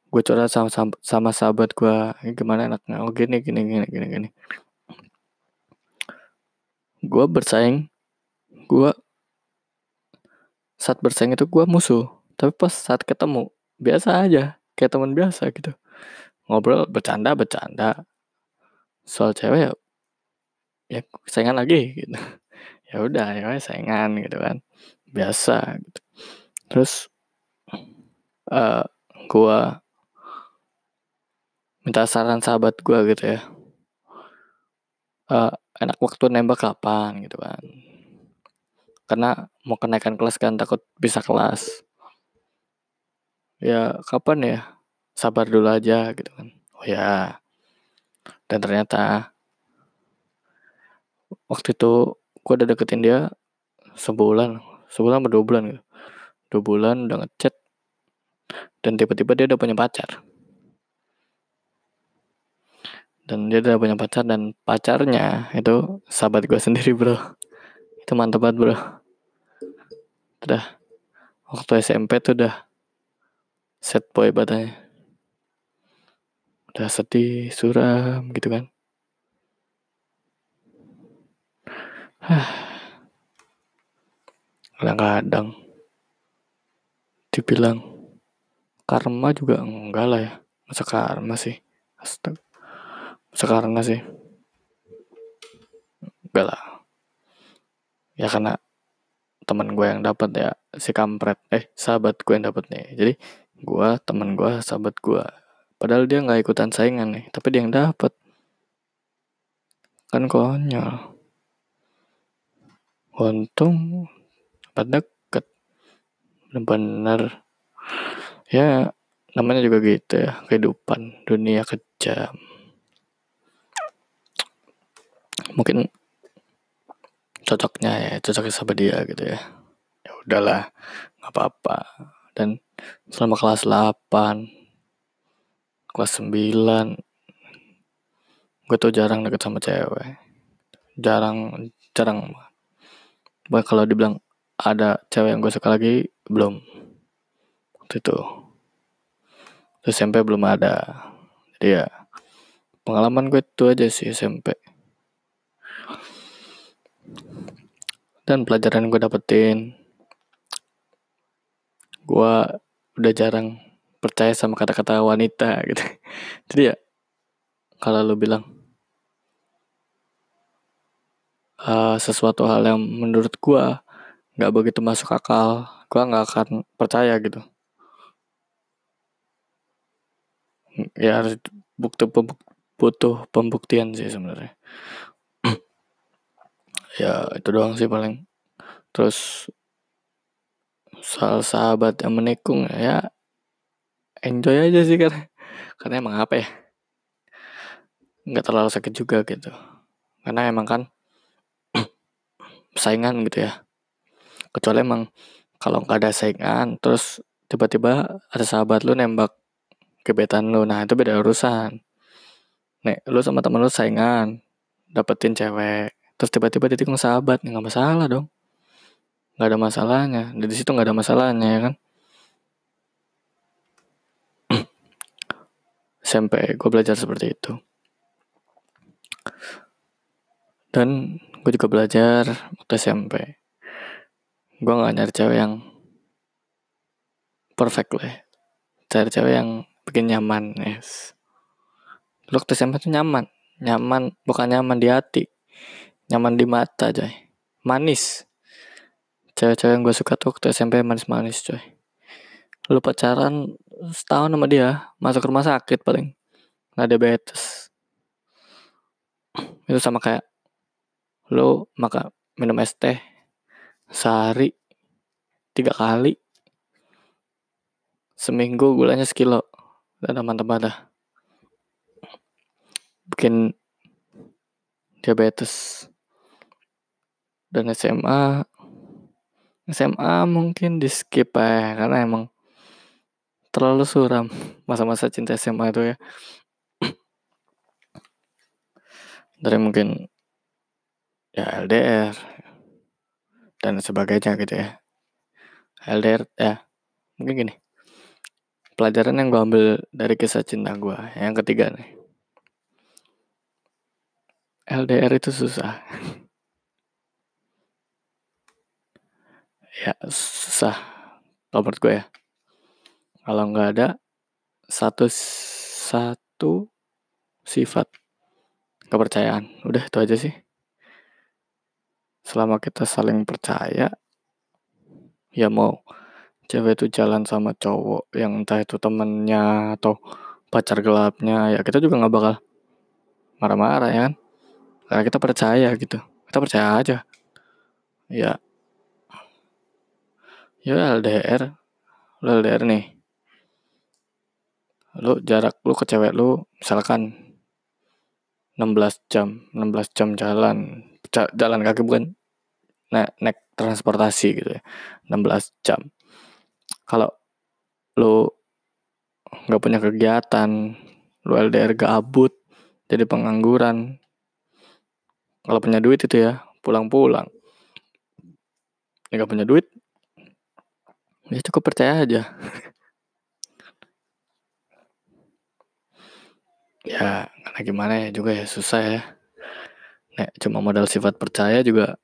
gue curhat sama, sama sama sahabat gue gimana enaknya? Oh gini gini gini gini gini. Gue bersaing gue saat bersaing itu gue musuh. Tapi pas saat ketemu biasa aja kayak teman biasa gitu. Ngobrol bercanda bercanda. Soal cewek ya ya saingan lagi gitu. Ya udah ya saingan gitu kan. Biasa gitu. Terus uh, gue minta saran sahabat gue gitu ya. Uh, enak waktu nembak kapan? gitu kan. Karena mau kenaikan kelas kan takut bisa kelas. Ya kapan ya? Sabar dulu aja gitu kan. Oh ya. Dan ternyata waktu itu gue udah deketin dia sebulan sebulan atau dua bulan gitu. Dua bulan udah ngechat dan tiba-tiba dia udah punya pacar dan dia udah punya pacar dan pacarnya itu sahabat gue sendiri bro. Itu mantep banget bro. Udah waktu SMP tuh udah set boy badannya. Udah sedih suram gitu kan. Kadang-kadang dibilang karma juga enggak lah ya. Masa karma sih? Astaga masa karma sih? Enggak lah. Ya karena teman gue yang dapat ya si kampret. Eh sahabat gue yang dapat nih. Jadi gue teman gue sahabat gue padahal dia nggak ikutan saingan nih tapi dia yang dapat kan konyol. Untung dapat deket. Bener-bener ya namanya juga gitu ya kehidupan dunia kejam mungkin cocoknya ya cocoknya sama dia gitu ya. Ya udahlah nggak apa-apa. Dan selama kelas 8 kelas 9 gue tuh jarang deket sama cewek. Jarang jarang. Bah kalau dibilang ada cewek yang gue suka lagi belum. Waktu itu. Terus SMP belum ada. Jadi ya pengalaman gue itu aja sih SMP dan pelajaran gue dapetin gue udah jarang percaya sama kata-kata wanita gitu. Jadi ya kalau lo bilang uh, sesuatu hal yang menurut gue nggak begitu masuk akal gue nggak akan percaya gitu. Ya harus bukti butuh pembuktian sih sebenarnya ya itu doang sih paling. Terus soal sahabat yang menikung ya enjoy aja sih karena karena emang apa ya? Nggak terlalu sakit juga gitu. Karena emang kan saingan gitu ya. Kecuali emang kalau nggak ada saingan terus tiba-tiba ada sahabat lu nembak gebetan lu. Nah itu beda urusan. Nek lu sama temen lu saingan dapetin cewek terus tiba-tiba ditikung sahabat nggak masalah dong. Nggak ada masalahnya. Di situ nggak ada masalahnya ya kan? SMP gue belajar seperti itu. Dan gue juga belajar waktu SMP gue nggak nyari cewek yang perfect lah cari cewek yang bikin nyaman yes. Waktu SMA tuh nyaman. Nyaman bukan nyaman di hati nyaman di mata coy. Manis. Cewek-cewek yang gue suka tuh waktu SMP manis-manis coy. Lu pacaran setahun sama dia masuk rumah sakit paling. Nggak diabetes. Itu sama kayak lu maka minum es teh sehari tiga kali. Seminggu gulanya sekilo. Dan teman-teman dah. Bikin diabetes dan SMA SMA mungkin di skip ya karena emang terlalu suram masa-masa cinta SMA itu ya. Dari mungkin ya LDR dan sebagainya gitu ya. LDR ya mungkin gini. Pelajaran yang gue ambil dari kisah cinta gue yang ketiga nih. LDR itu susah. ya susah. Kalau gue ya. Kalau nggak ada satu satu sifat kepercayaan, udah itu aja sih. Selama kita saling percaya, ya mau cewek itu jalan sama cowok yang entah itu temennya atau pacar gelapnya, ya kita juga nggak bakal marah-marah ya kan karena kita percaya gitu kita percaya aja ya ya LDR lu LDR nih. Lu jarak lu ke cewek lu misalkan 16 jam 16 jam jalan jalan kaki bukan naik, naik transportasi gitu ya 16 jam. Kalau lu nggak punya kegiatan lu LDR gabut jadi pengangguran kalau punya duit itu ya pulang-pulang. Nggak punya duit ya cukup percaya aja. Ya karena gimana ya juga ya susah ya. Nek, cuma modal sifat percaya juga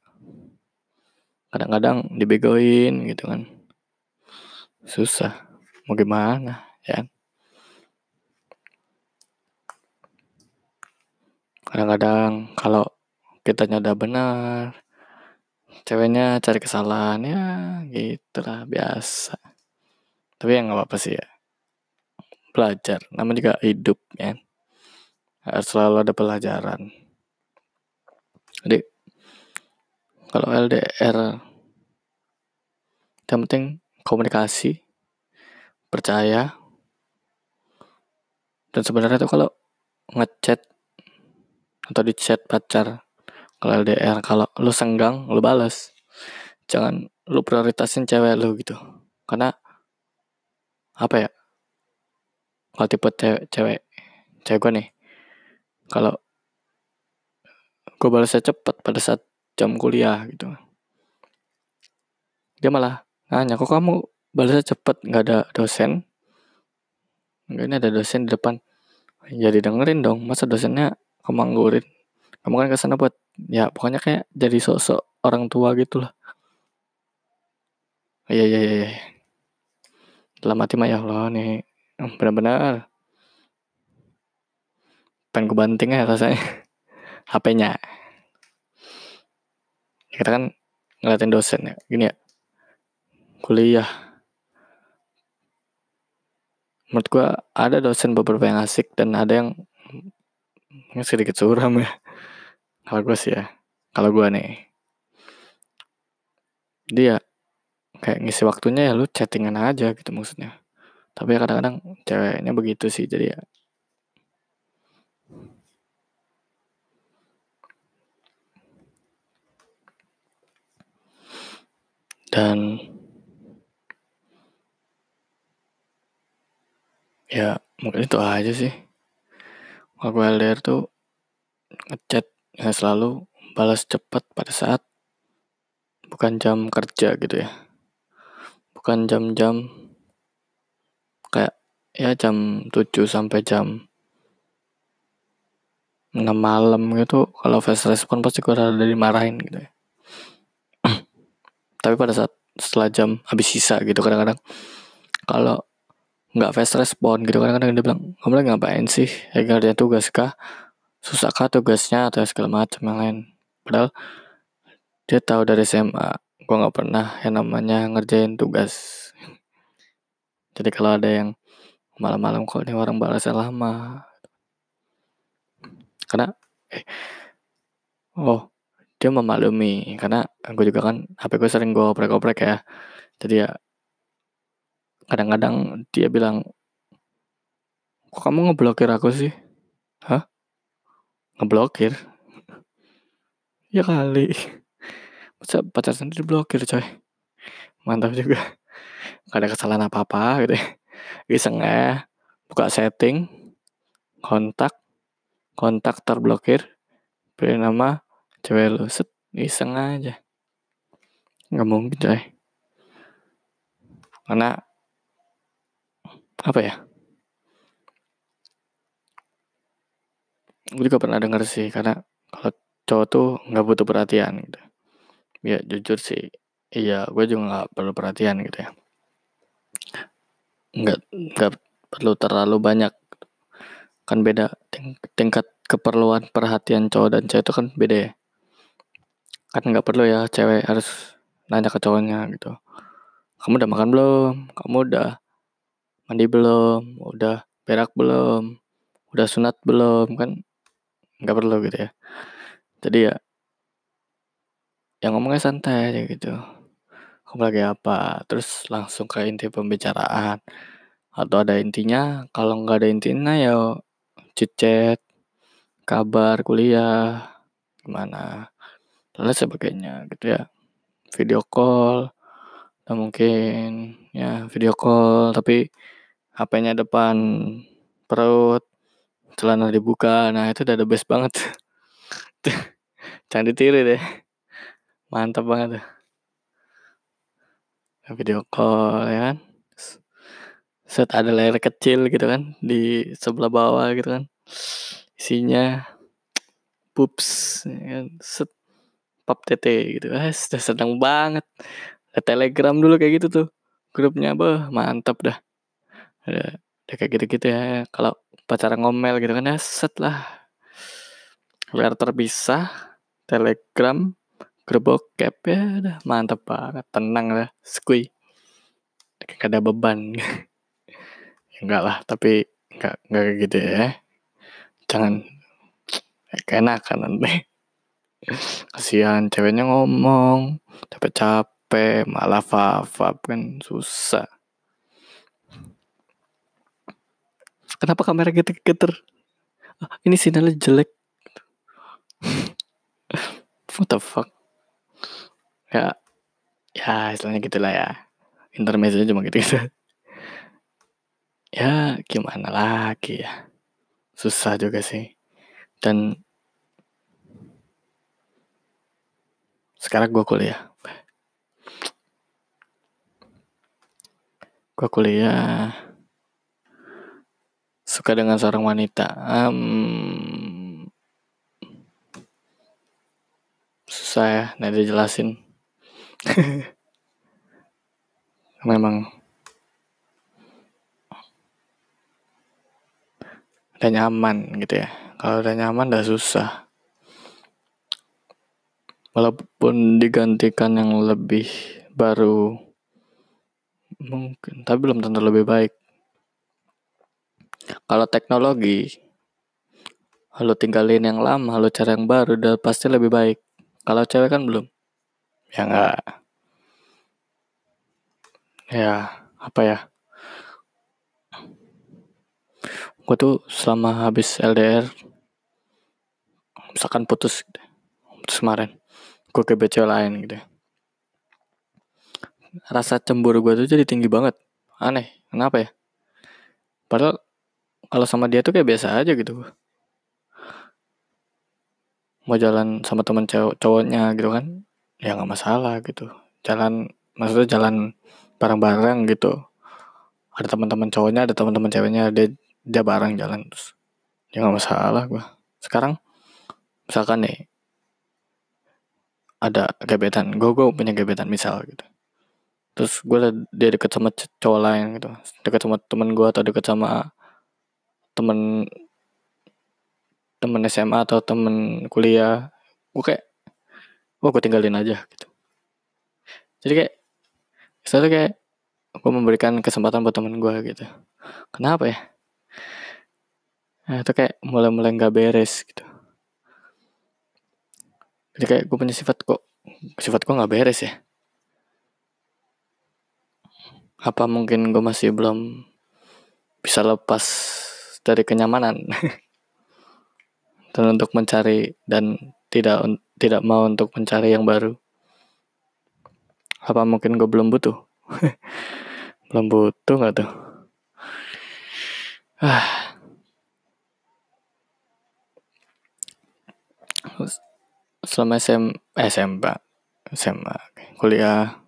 kadang-kadang dibegoin gitu kan. Susah. Mau gimana ya kadang-kadang kalau kitanya udah benar ceweknya cari kesalahan ya gitulah biasa. Tapi ya nggak apa-apa sih ya. Belajar namanya juga hidup ya. Harus selalu ada pelajaran. Jadi kalau LDR yang penting komunikasi percaya dan sebenarnya tuh kalau ngechat atau di chat pacar kalau LDR kalau lu senggang lu balas jangan lu prioritasin cewek lu gitu. Karena apa ya kalau tipe cewek cewek cewek gue nih kalau gue balasnya cepet pada saat jam kuliah gitu. Dia malah nanya kok kamu balasnya cepet? Nggak ada dosen? Nggak ini ada dosen di depan. Jadi ya dengerin dong. Masa dosennya kemanggurin kamu kan ke sana buat ya pokoknya kayak jadi sosok orang tua gitu lah. Iya iya iya, iya. dalam hati mah ya Allah nih benar-benar. Pengen kebanting ya rasanya. HP-nya ya, kita kan ngeliatin dosen ya. Gini ya. Kuliah. Menurut gua ada dosen beberapa yang asik dan ada yang sedikit suram ya kalau gue sih ya kalau gue nih dia kayak ngisi waktunya ya lu chattingan aja gitu maksudnya. Tapi ya kadang-kadang ceweknya begitu sih jadi ya dan ya mungkin itu aja sih. Gue LDR tuh ngechat ya selalu balas cepat pada saat bukan jam kerja gitu ya. Bukan jam-jam kayak ya jam 7 sampai jam 6 malam gitu. Kalau fast respon pasti gue ada dimarahin gitu ya. Tapi pada saat setelah jam habis sisa gitu kadang-kadang kalau nggak fast respon gitu kan kadang dia bilang kamu lagi ngapain sih? Lagi ngerjain tugas kah susah kah tugasnya atau segala macam yang lain. Padahal dia tahu dari SMA gue nggak pernah yang namanya ngerjain tugas. Jadi kalau ada yang malam-malam kok ini orang balasnya lama. Karena eh, oh dia memaklumi. Karena gue juga kan HP gue sering gue oprek-oprek ya. Jadi ya kadang-kadang dia bilang kok kamu ngeblokir aku sih? Hah ngeblokir? Ya kali. Masa pacar sendiri blokir coy. Mantap juga. Gak ada kesalahan apa-apa gitu ya. Iseng ya buka setting kontak kontak terblokir pilih nama cewek lu. Set iseng aja. Nggak mungkin coy. Karena apa ya gue juga pernah denger sih karena kalau cowok tuh nggak butuh perhatian gitu. Ya jujur sih iya gue juga nggak perlu perhatian gitu ya. Nggak nggak perlu terlalu banyak. Kan beda ting tingkat keperluan perhatian cowok dan cewek itu kan beda ya. Kan nggak perlu ya cewek harus nanya ke cowoknya gitu. Kamu udah makan belum? Kamu udah mandi belum, udah berak belum, udah sunat belum, kan nggak perlu gitu ya. Jadi ya, yang ngomongnya santai aja gitu. Kamu lagi apa? Terus langsung ke inti pembicaraan. Atau ada intinya, kalau nggak ada intinya ya chat kabar, kuliah, gimana, dan sebagainya gitu ya. Video call, atau mungkin ya video call tapi HP-nya depan perut, celana dibuka, nah itu udah the best banget. Jangan ditiru deh. Mantap banget tuh. Video call ya kan. Set ada layar kecil gitu kan di sebelah bawah gitu kan. Isinya pups ya kan. Set pap tete gitu. Ah, sudah senang banget. Ada Telegram dulu kayak gitu tuh. Grupnya bah mantap dah ada, ada kayak gitu-gitu ya kalau pacaran ngomel gitu kan ya set lah. Biar terpisah telegram grup cap ya udah mantap banget tenang lah skui. Gak ada beban. Ya enggak lah tapi enggak enggak gitu ya. Jangan kan nanti. Kasihan ceweknya ngomong capek-capek malah fafap kan susah kenapa kamera geter-geter? Ah, ini sinyalnya jelek. What the fuck? Ya ya istilahnya gitulah ya. Intermezzo cuma gitu gitu ya gimana lagi ya? Susah juga sih. Dan sekarang gue kuliah. Gue kuliah suka dengan seorang wanita. Um, susah ya nanti jelasin. Memang. Udah nyaman gitu ya. Kalau udah nyaman udah susah. Walaupun digantikan yang lebih baru mungkin tapi belum tentu lebih baik kalau teknologi, lo tinggalin yang lama, lo cari yang baru, udah pasti lebih baik. Kalau cewek kan belum. Ya enggak. Ya, apa ya? Gue tuh selama habis LDR, misalkan putus, putus kemarin, gue ke cewek lain gitu. Rasa cemburu gue tuh jadi tinggi banget. Aneh, kenapa ya? Padahal kalau sama dia tuh kayak biasa aja gitu mau jalan sama teman cowok cowoknya gitu kan ya nggak masalah gitu. Jalan maksudnya jalan bareng-bareng gitu. Ada teman-teman cowoknya ada teman-teman ceweknya dia dia bareng jalan terus ya nggak masalah gua. Sekarang misalkan nih ada gebetan gue gue punya gebetan misal gitu. Terus gue dia deket sama cowok lain gitu. Deket sama temen gue atau deket sama temen temen SMA atau temen kuliah gue kayak gue gue tinggalin aja gitu. Jadi kayak selalu kayak gue memberikan kesempatan buat temen gue gitu. Kenapa ya? Nah, itu kayak mulai-mulai nggak beres gitu. Jadi kayak gue punya sifat kok sifat gue nggak beres ya? Apa mungkin gue masih belum bisa lepas dari kenyamanan. Dan untuk mencari dan tidak tidak mau untuk mencari yang baru. Apa mungkin gue belum butuh? Belum butuh nggak tuh? Ah selama SM, SMP SMA kuliah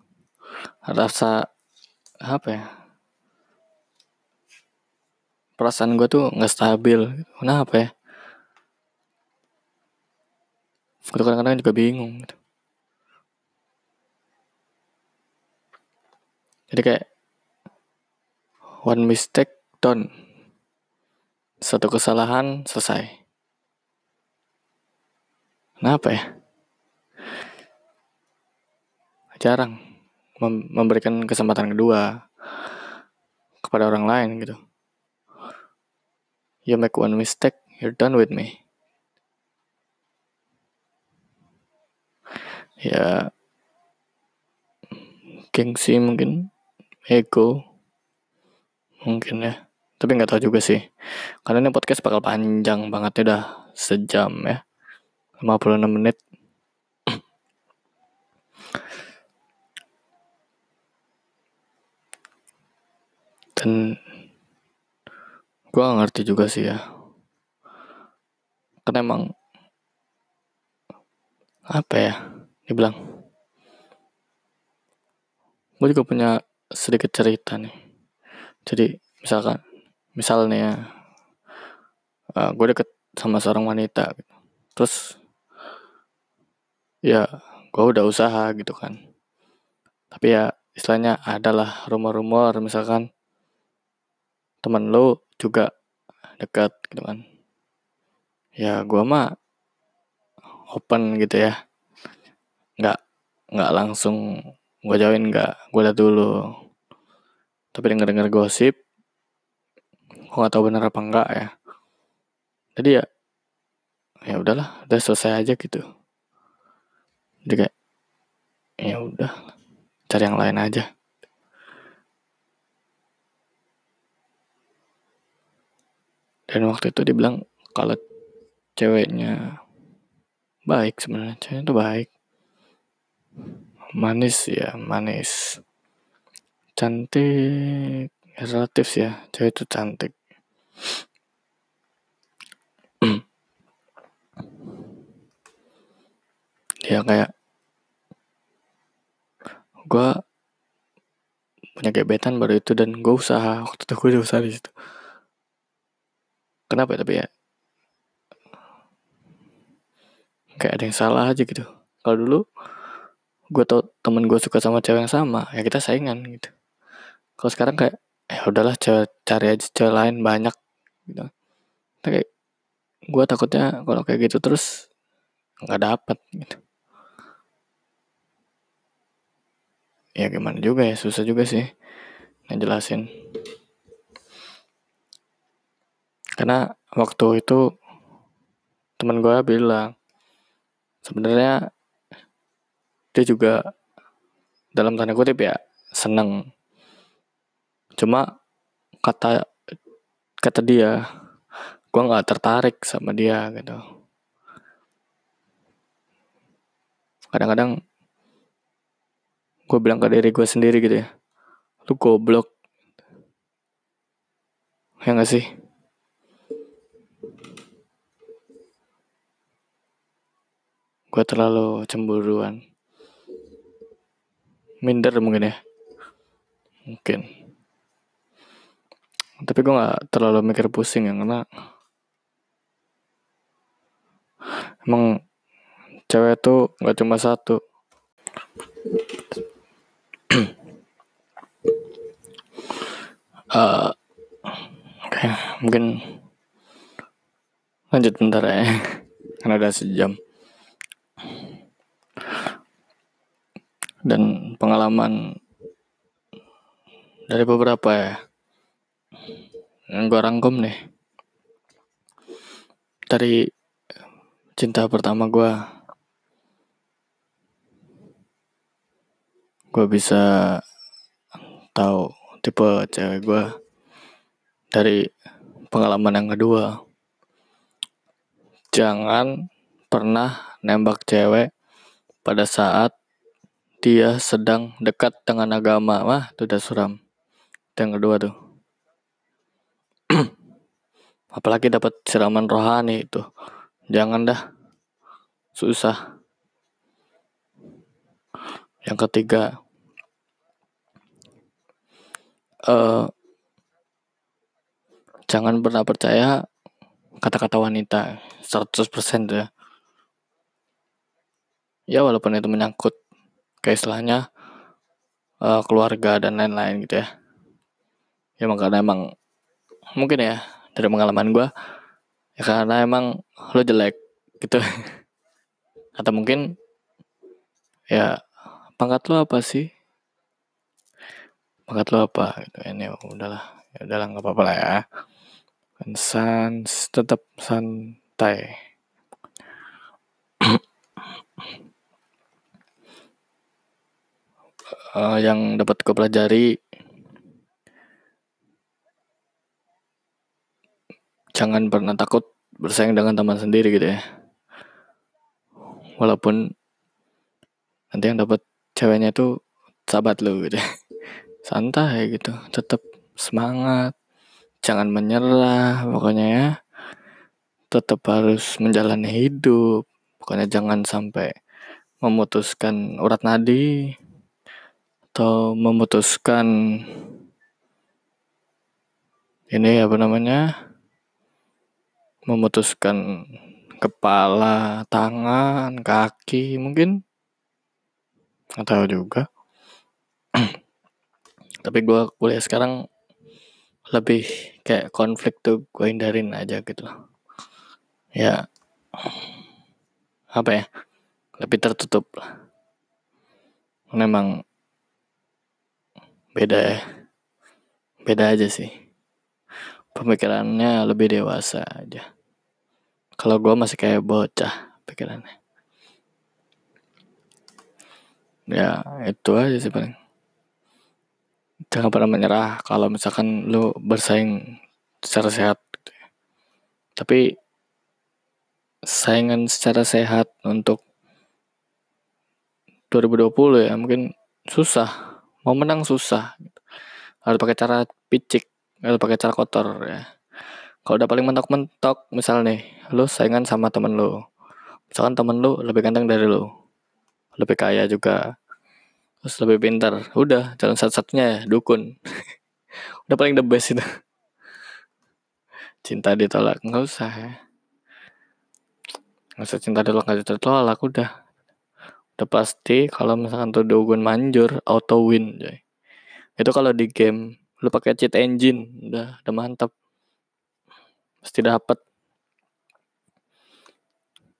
rasa apa ya perasaan gue tuh nggak stabil. Kenapa ya? Gue kadang-kadang juga bingung gitu. jadi kayak one mistake done. Satu kesalahan selesai. Kenapa ya? Jarang mem memberikan kesempatan kedua kepada orang lain gitu. You make one mistake, you're done with me. Ya, gengsi mungkin, ego, mungkin ya. Tapi nggak tahu juga sih. Karena ini podcast bakal panjang banget ya udah sejam ya. 56 menit. dan gue gak ngerti juga sih ya. Karena emang apa ya dibilang? Gue juga punya sedikit cerita nih. Jadi misalkan misalnya uh, eh, gue deket sama seorang wanita gitu. terus ya gue udah usaha gitu kan. Tapi ya istilahnya adalah rumor-rumor misalkan teman lo juga dekat gitu kan. Ya gue mah open gitu ya. Nggak nggak langsung gue jauhin nggak gue liat dulu. Tapi denger denger gosip gue nggak tahu bener apa enggak ya. Jadi ya ya udahlah udah selesai aja gitu. Jadi ya udah cari yang lain aja dan waktu itu dia bilang kalau ceweknya baik sebenarnya. Ceweknya tuh baik. Manis ya manis. Cantik. Ya, relatif ya. Cewek itu cantik. Ya kayak gue punya gebetan baru itu dan gue usaha. Waktu itu gue udah usaha di situ kenapa ya, tapi ya? Kayak ada yang salah aja gitu. Kalau dulu gue tau temen gue suka sama cewek yang sama ya kita saingan gitu. Kalau sekarang kayak ya udahlah cewek cari aja cewek lain banyak gitu. Tapi gue takutnya kalau kayak gitu terus nggak dapet gitu. Ya gimana juga ya susah juga sih ngejelasin karena waktu itu teman gue bilang sebenarnya dia juga dalam tanda kutip ya seneng. Cuma kata kata dia gue nggak tertarik sama dia gitu. Kadang-kadang gue bilang ke diri gue sendiri gitu ya lu goblok. Ya gak sih gue terlalu cemburuan. Minder mungkin ya. Mungkin. Tapi gue nggak terlalu mikir pusing ya karena emang cewek tuh nggak cuma satu. Uh, oke okay, mungkin lanjut bentar ya karena udah sejam dan pengalaman dari beberapa ya. Yang gue rangkum nih. Dari cinta pertama gue gue bisa tahu tipe cewek gue dari pengalaman yang kedua. Jangan pernah nembak cewek pada saat dia sedang dekat dengan agama. Wah itu udah suram. Itu yang kedua tuh. Apalagi dapat siraman rohani itu. Jangan dah. Susah. Yang ketiga. Uh, jangan pernah percaya kata-kata wanita. 100% tuh ya. Ya walaupun itu menyangkut ke istilahnya uh, keluarga dan lain-lain gitu ya. Ya karena emang mungkin ya dari pengalaman gue ya karena emang lo jelek gitu. Atau mungkin ya pangkat lo apa sih? Pangkat lo apa gitu ini ya udahlah ya udahlah nggak apa-apa lah ya. Kan sans tetap santai uh, yang dapat gue pelajari jangan pernah takut bersaing dengan teman sendiri gitu ya. Walaupun nanti yang dapat ceweknya itu sahabat lo gitu santai gitu tetap semangat jangan menyerah pokoknya ya. Tetap harus menjalani hidup pokoknya jangan sampai memutuskan urat nadi atau memutuskan ini apa namanya? Memutuskan kepala, tangan, kaki mungkin? Tahu juga. Tapi gue kuliah sekarang lebih kayak konflik tuh gue hindarin aja gitu. Ya apa ya? Lebih tertutup lah. Memang beda ya. Beda aja sih. Pemikirannya lebih dewasa aja. Kalau gue masih kayak bocah pikirannya. Ya itu aja sih paling. Jangan pernah menyerah kalau misalkan lu bersaing secara sehat gitu ya. tapi saingan secara sehat untuk 2020 ya mungkin susah mau menang susah. Harus pakai cara picik harus pakai cara kotor ya. Kalau udah paling mentok-mentok misal nih lu saingan sama temen lu. Misalkan temen lu lebih ganteng dari lu lebih kaya juga terus lebih pintar udah jalan satu-satunya ya dukun. Udah paling the best itu. Cinta ditolak nggak usah ya. Nggak usah cinta ditolak nggak ditolak udah udah pasti kalau misalkan tuh dukun manjur auto win jadi itu kalau di game lu pakai cheat engine udah udah mantap pasti dapat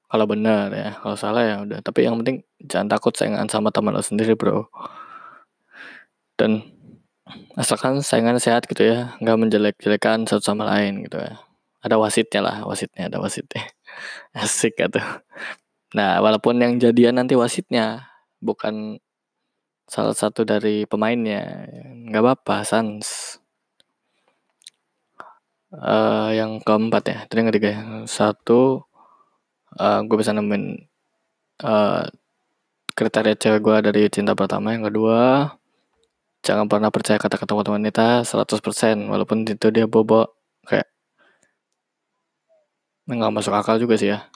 kalau benar ya kalau salah ya udah. Tapi yang penting jangan takut saingan sama teman lo sendiri bro. Dan asalkan saingan sehat gitu ya nggak menjelek-jelekan satu sama lain gitu ya. Ada wasitnya lah wasitnya ada wasitnya. Asik gitu nah walaupun yang jadian nanti wasitnya bukan salah satu dari pemainnya nggak apa-apa sans. Uh, yang keempat ya tadi yang ketiga ya? Satu uh, eh, gue bisa nemuin uh, kriteria cewek gue dari cinta pertama yang kedua jangan pernah percaya kata-kata wanita 100% walaupun itu dia bobo kayak nggak masuk akal juga sih ya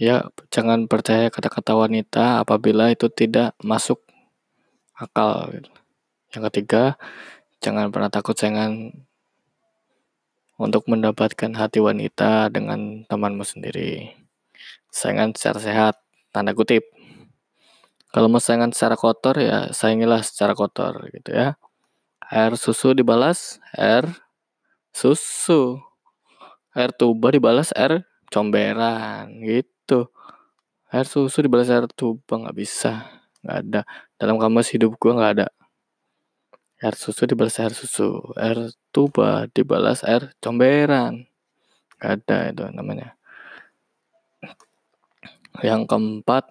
ya jangan percaya kata-kata wanita apabila itu tidak masuk akal gitu. yang ketiga jangan pernah takut saingan untuk mendapatkan hati wanita dengan temanmu sendiri. Saingan secara sehat, tanda kutip. Kalau mau saingan secara kotor ya saingilah secara kotor gitu ya. air susu dibalas air susu air tuba dibalas air comberan gitu air susu dibalas air tuba nggak bisa nggak ada. Dalam kamus hidup gue nggak ada. Air susu dibalas air susu air tuba dibalas air comberan. Nggak ada itu namanya. Yang keempat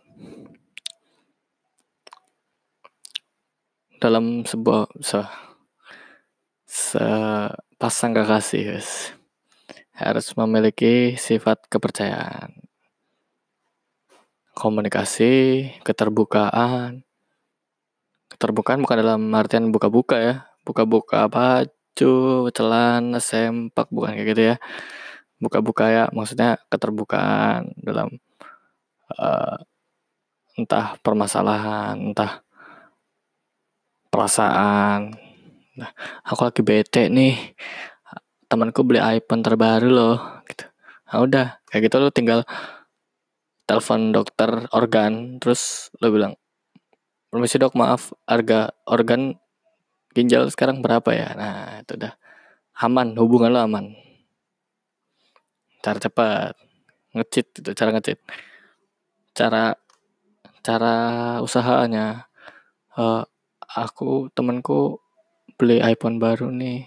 dalam sebuah se, sepasang kekasih harus memiliki sifat kepercayaan komunikasi keterbukaan keterbukaan bukan dalam artian buka-buka ya buka-buka baju celana sempak bukan kayak gitu ya buka-buka ya maksudnya keterbukaan dalam uh, entah permasalahan entah perasaan. Nah, aku lagi bete nih. Temanku beli iPhone terbaru loh, gitu. Nah, udah, kayak gitu lo tinggal telepon dokter organ, terus lo bilang, permisi dok, maaf, harga organ ginjal sekarang berapa ya? Nah, itu udah aman, hubungan lo aman. Cara cepat, ngecit itu cara ngecit. Cara cara usahanya uh, aku temanku beli iPhone baru nih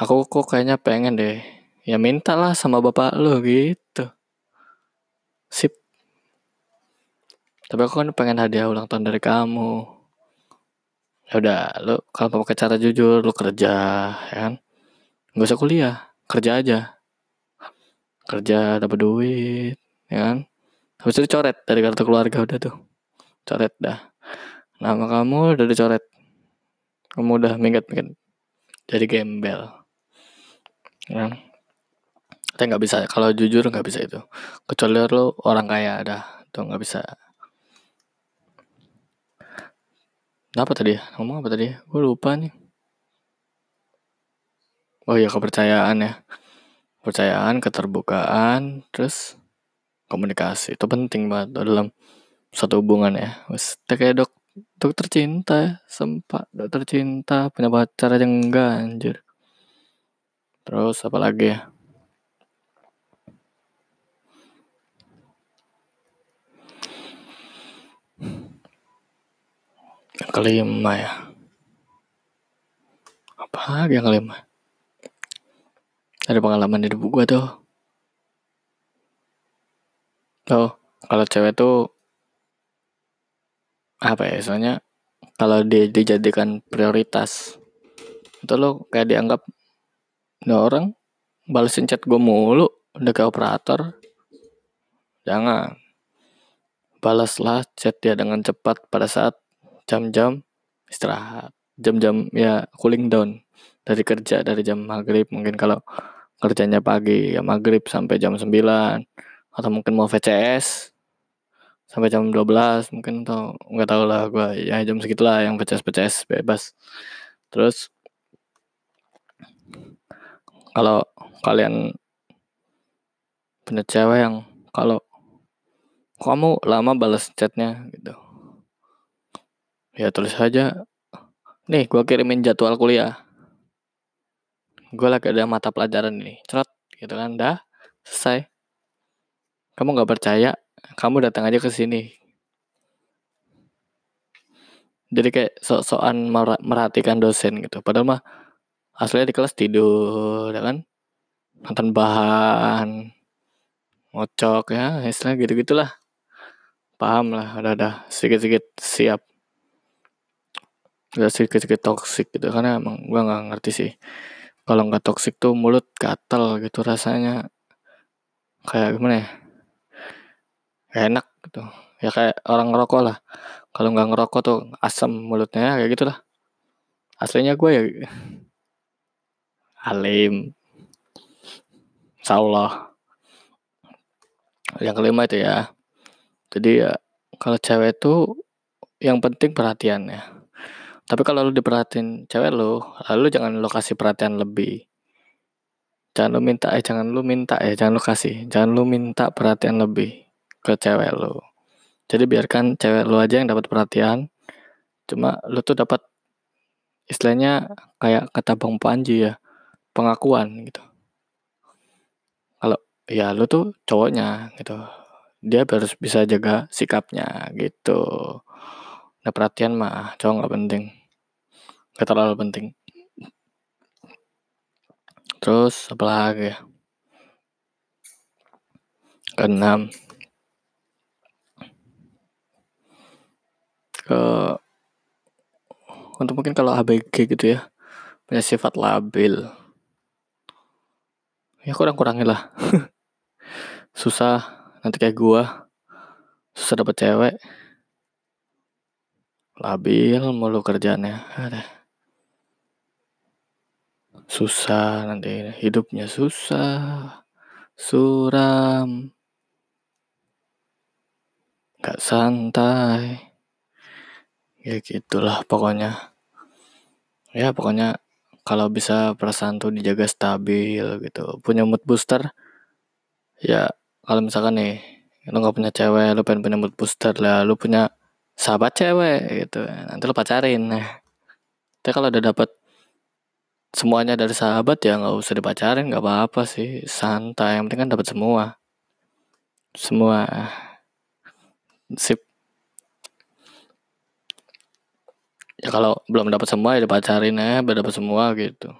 aku kok kayaknya pengen deh ya minta lah sama bapak lo gitu sip. Tapi aku kan pengen hadiah ulang tahun dari kamu. Ya udah lo kalau mau pakai cara jujur lo kerja ya kan? Nggak usah kuliah kerja aja. Kerja dapat duit ya kan? Habis itu coret dari kartu keluarga udah tuh. Coret dah. Nama kamu udah dicoret. Kamu udah minggat-minggat. Jadi gembel. Ya. Tapi nggak bisa. Kalau jujur nggak bisa itu. Kecuali lo orang kaya ada. Itu nggak bisa. Apa tadi? Ngomong apa tadi? Gue lupa nih. Oh iya kepercayaan ya. Kepercayaan, keterbukaan, terus komunikasi itu penting banget dalam satu hubungan ya. Wes kayak dok dokter cinta ya sempat dokter cinta punya pacar aja enggak anjir terus apa lagi ya yang kelima ya? Apa yang kelima? Ada pengalaman di hidup gue tuh. Oh kalau cewek tuh apa ya soalnya kalau dia dijadikan prioritas itu lo kayak dianggap ini orang balesin chat gue mulu udah kayak operator. Jangan. Balaslah chat dia dengan cepat pada saat jam-jam istirahat. Jam-jam ya cooling down. Dari kerja dari jam maghrib. Mungkin kalau kerjanya pagi ya maghrib sampai jam 9 atau mungkin mau VCS sampai jam 12 mungkin atau nggak tahu lah gue ya jam segitulah yang PCS PCS bebas. Terus kalau kalian punya cewek yang kalau kamu lama balas chatnya gitu ya tulis saja nih gue kirimin jadwal kuliah. Gue lagi ada mata pelajaran ini. Cerot gitu kan. Dah selesai. Kamu nggak percaya kamu datang aja ke sini. Jadi kayak sok-sokan merhatikan dosen gitu. Padahal mah aslinya di kelas tidur ya kan? Nonton bahan ngocok ya. Istilah gitu gitulah paham lah udah ada sedikit-sedikit siap udah sedikit-sedikit toksik gitu. Karena emang gua nggak ngerti sih. Kalau nggak toksik tuh mulut gatel gitu rasanya. Kayak gimana ya? Enak gitu. Ya kayak orang ngerokok lah. Kalau nggak ngerokok tuh asam mulutnya kayak gitulah aslinya gue ya alim. Allah. Yang kelima itu ya. Jadi ya kalau cewek tuh yang penting perhatian ya tapi kalau lu diperhatiin cewek lu lalu jangan lu kasih perhatian lebih jangan lu minta eh jangan lu minta ya jangan lu kasih jangan lu minta perhatian lebih ke cewek lo jadi biarkan cewek lo aja yang dapat perhatian cuma lo tuh dapat istilahnya kayak kata Bang Panji ya, pengakuan gitu. Kalau ya lu tuh cowoknya gitu. Dia harus bisa jaga sikapnya gitu. Nah perhatian mah cowok nggak penting. Gak terlalu penting. Terus apa lagi ya? Keenam. Ke untuk mungkin kalau ABG gitu ya punya sifat labil ya kurang-kurangin lah susah nanti kayak gua susah dapet cewek labil mulu kerjanya ada. Susah nanti. Hidupnya susah. Suram. Gak santai. Ya gitulah pokoknya. Ya pokoknya kalau bisa perasaan tuh dijaga stabil gitu. Punya mood booster ya kalau misalkan nih lu nggak punya cewek lu pengen punya mood booster lah lu punya sahabat cewek gitu. Nanti lu pacarin. Nah tapi kalau udah dapet semuanya dari sahabat ya nggak usah dipacarin nggak apa-apa sih. Santai yang penting kan dapat semua. Semua. Sip. Ya kalau belum dapat semua ya dipacarin ya udah dapat semua gitu.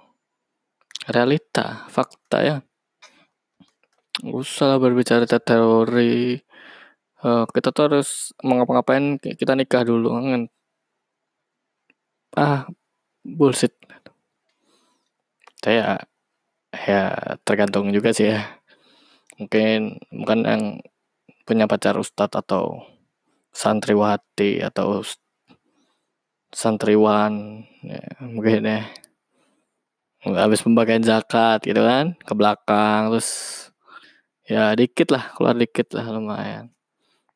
Realita fakta ya. Usah lah berbicara teori uh, kita tuh harus mau ngapa-ngapain kita nikah dulu kan? Ah bullshit. Saya ya tergantung juga sih ya. Mungkin bukan yang punya pacar ustadz atau santriwati atau santriwan ya, mungkin ya. Habis pembagian zakat gitu kan ke belakang terus ya dikit lah keluar dikit lah lumayan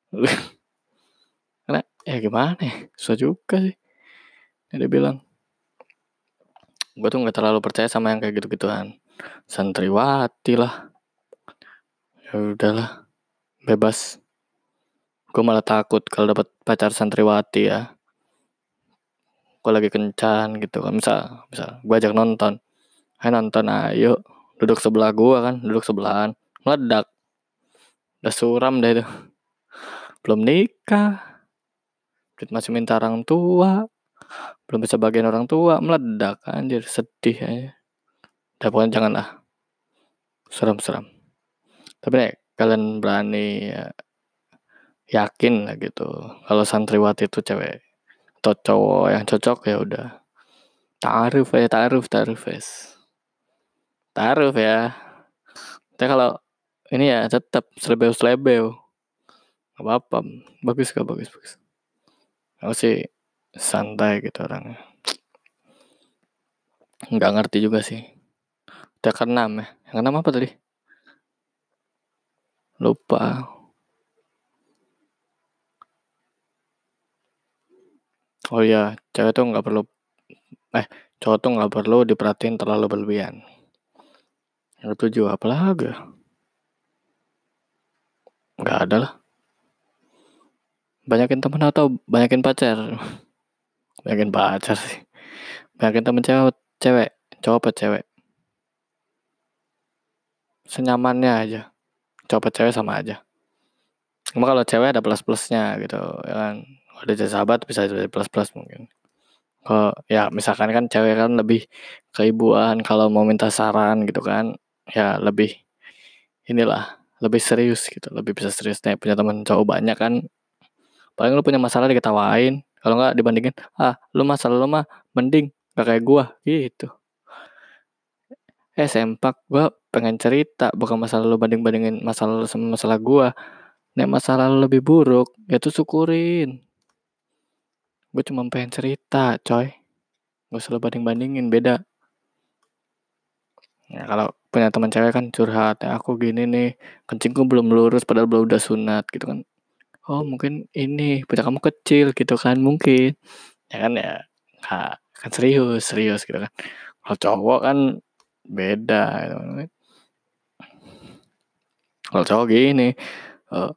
karena ya gimana ya susah juga sih. Dia bilang. Gue tuh nggak terlalu percaya sama yang kayak gitu gituan santriwati lah. Ya udahlah bebas. Gue malah takut kalau dapat pacar santriwati ya. Gue lagi kencan gitu kan. Misal misal gue ajak nonton. Ayo nonton ayo. Duduk sebelah gue kan duduk sebelahan. Meledak. Udah suram deh itu belum nikah. Masih minta orang tua. Belum bisa bagian orang tua. Meledak anjir. Sedih aja udah pokoknya jangan lah seram-seram tapi nih kalian berani ya, yakin lah gitu. Kalau santriwati itu cewek atau cowok yang cocok ya udah. Taruh ya taruh taruh es. Taruh ya. Tapi kalau ini ya tetap selebeu selebeu apa apa bagus gak bagus bagus. Aku sih santai gitu orangnya. Nggak ngerti juga sih. Udah keenam ya? Yang keenam apa tadi? Lupa. Oh iya cewek tuh nggak perlu eh cowok tuh nggak perlu diperhatiin terlalu berlebihan. Yang ketujuh apa lagi? Nggak ada lah banyakin temen atau banyakin pacar? Banyakin pacar sih. Banyakin temen cewek cewek? Cowok apa cewek? Senyamannya aja. Cowok cewek sama aja. Cuma kalau cewek ada plus plusnya gitu ya kan? Ada jadi sahabat bisa jadi plus plus mungkin. Kalau ya misalkan kan cewek kan lebih keibuan kalau mau minta saran gitu kan ya lebih inilah lebih serius gitu. Lebih bisa serius. Nih punya teman cowok banyak kan paling lu punya masalah diketawain kalau nggak dibandingin ah lu masalah lu mah mending gak kayak gua gitu. Eh sempak gua pengen cerita bukan masalah lu banding bandingin masalah lu sama masalah gua. Nek masalah lu lebih buruk ya tuh syukurin. Gue cuma pengen cerita coy. Gak usah banding bandingin beda. Ya kalau punya teman cewek kan curhat ya aku gini nih kencingku belum lurus padahal belum udah sunat gitu kan oh mungkin ini punya kamu kecil gitu kan mungkin ya kan ya nah, kan serius serius gitu kan kalau cowok kan beda gitu. Kan. kalau cowok gini uh,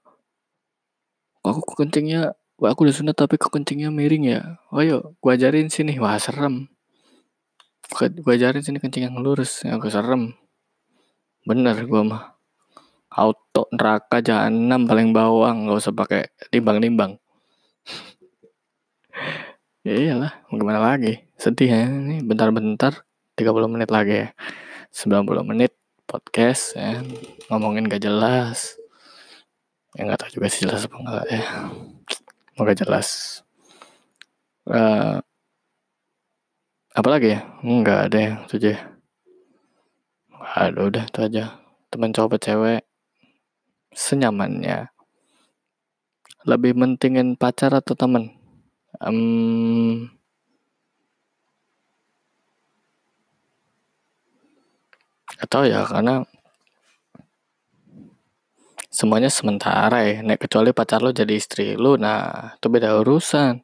aku kencingnya Wah, aku udah sunat tapi kencingnya miring ya. Oh yuk, gua ajarin sini. Wah, serem. gue ajarin sini kencing yang lurus aku serem bener gue mah auto neraka jahanam paling bawang. Nggak usah pakai timbang-timbang. Ya iyalah gimana lagi? Sedih ya ini. Bentar-bentar 30 menit lagi ya. 90 menit podcast ya. Ngomongin gak jelas. Ya nggak tahu juga sih jelas apa enggak ya. Mau gak jelas. Uh, apa lagi ya? Enggak ada yang itu aja. Aduh udah itu aja. Teman cowok cewek senyamannya. Lebih mentingin pacar atau temen um, atau ya karena semuanya sementara ya. Nek kecuali pacar lo jadi istri lo nah itu beda urusan.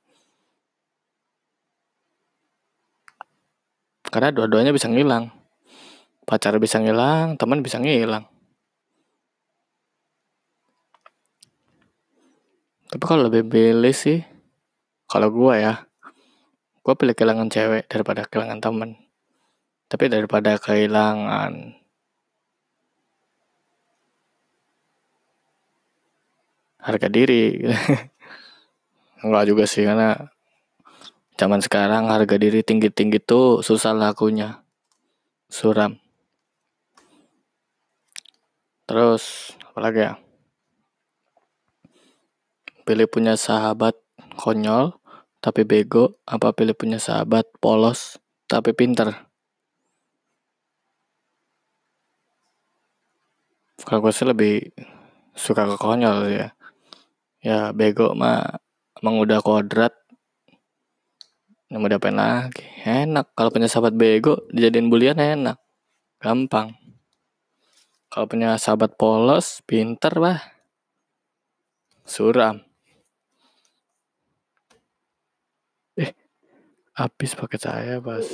Karena dua-duanya bisa ngilang. Pacar bisa ngilang teman bisa ngilang Tapi kalau lebih pilih sih, kalau gue ya, gue pilih kehilangan cewek daripada kehilangan temen. Tapi daripada kehilangan harga diri, enggak juga sih karena zaman sekarang harga diri tinggi-tinggi tuh susah lakunya, suram. Terus apalagi ya? Pilih punya sahabat konyol tapi bego apa pilih punya sahabat polos tapi pinter? Kalau gue sih lebih suka ke konyol ya. Ya bego mah emang udah kodrat yang diapain lagi. Enak kalau punya sahabat bego dijadiin bulian enak gampang. Kalau punya sahabat polos pinter bah suram habis paket saya pas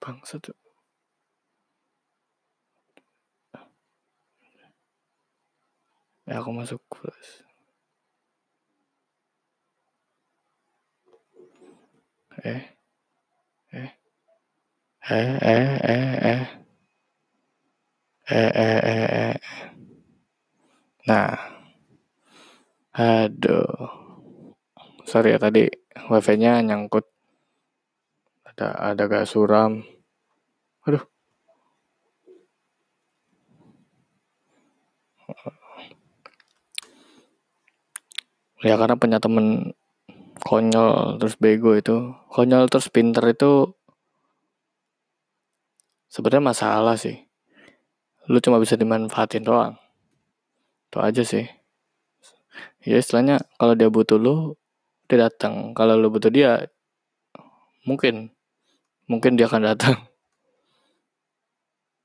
bangsa tuh ya aku masuk plus eh. Eh. Eh eh eh eh. Eh eh eh eh. Nah. Aduh. Sorry ya tadi wifi-nya nyangkut. Ada ada gak suram. Aduh. Ya karena punya temen konyol terus bego itu. Konyol terus pinter itu sebenarnya masalah sih. Lu cuma bisa dimanfaatin doang. Itu aja sih. Ya istilahnya kalau dia butuh lu dia datang. Kalau lo butuh dia mungkin. Mungkin dia akan datang.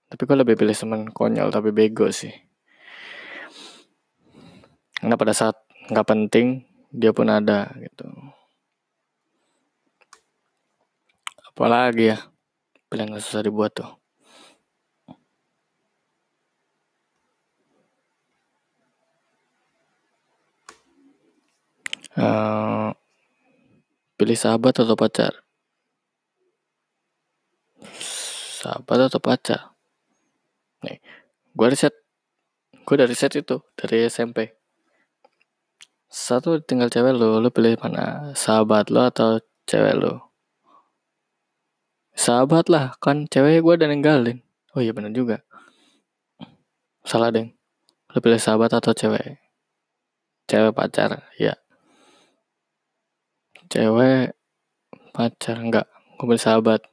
Tapi gue lebih pilih teman konyol tapi bego sih. Karena pada saat nggak penting dia pun ada gitu. Apalagi ya paling nggak susah dibuat tuh. Uh, pilih sahabat atau pacar? Sahabat atau pacar? Nih, gue riset, gue dari riset itu dari SMP. Satu tinggal cewek lo, lo pilih mana? Sahabat lo atau cewek lo? Sahabat lah, kan cewek gue udah ninggalin. Oh iya bener juga. Salah deng. Lo pilih sahabat atau cewek? Cewek pacar, ya cewek pacar enggak. Gue sahabat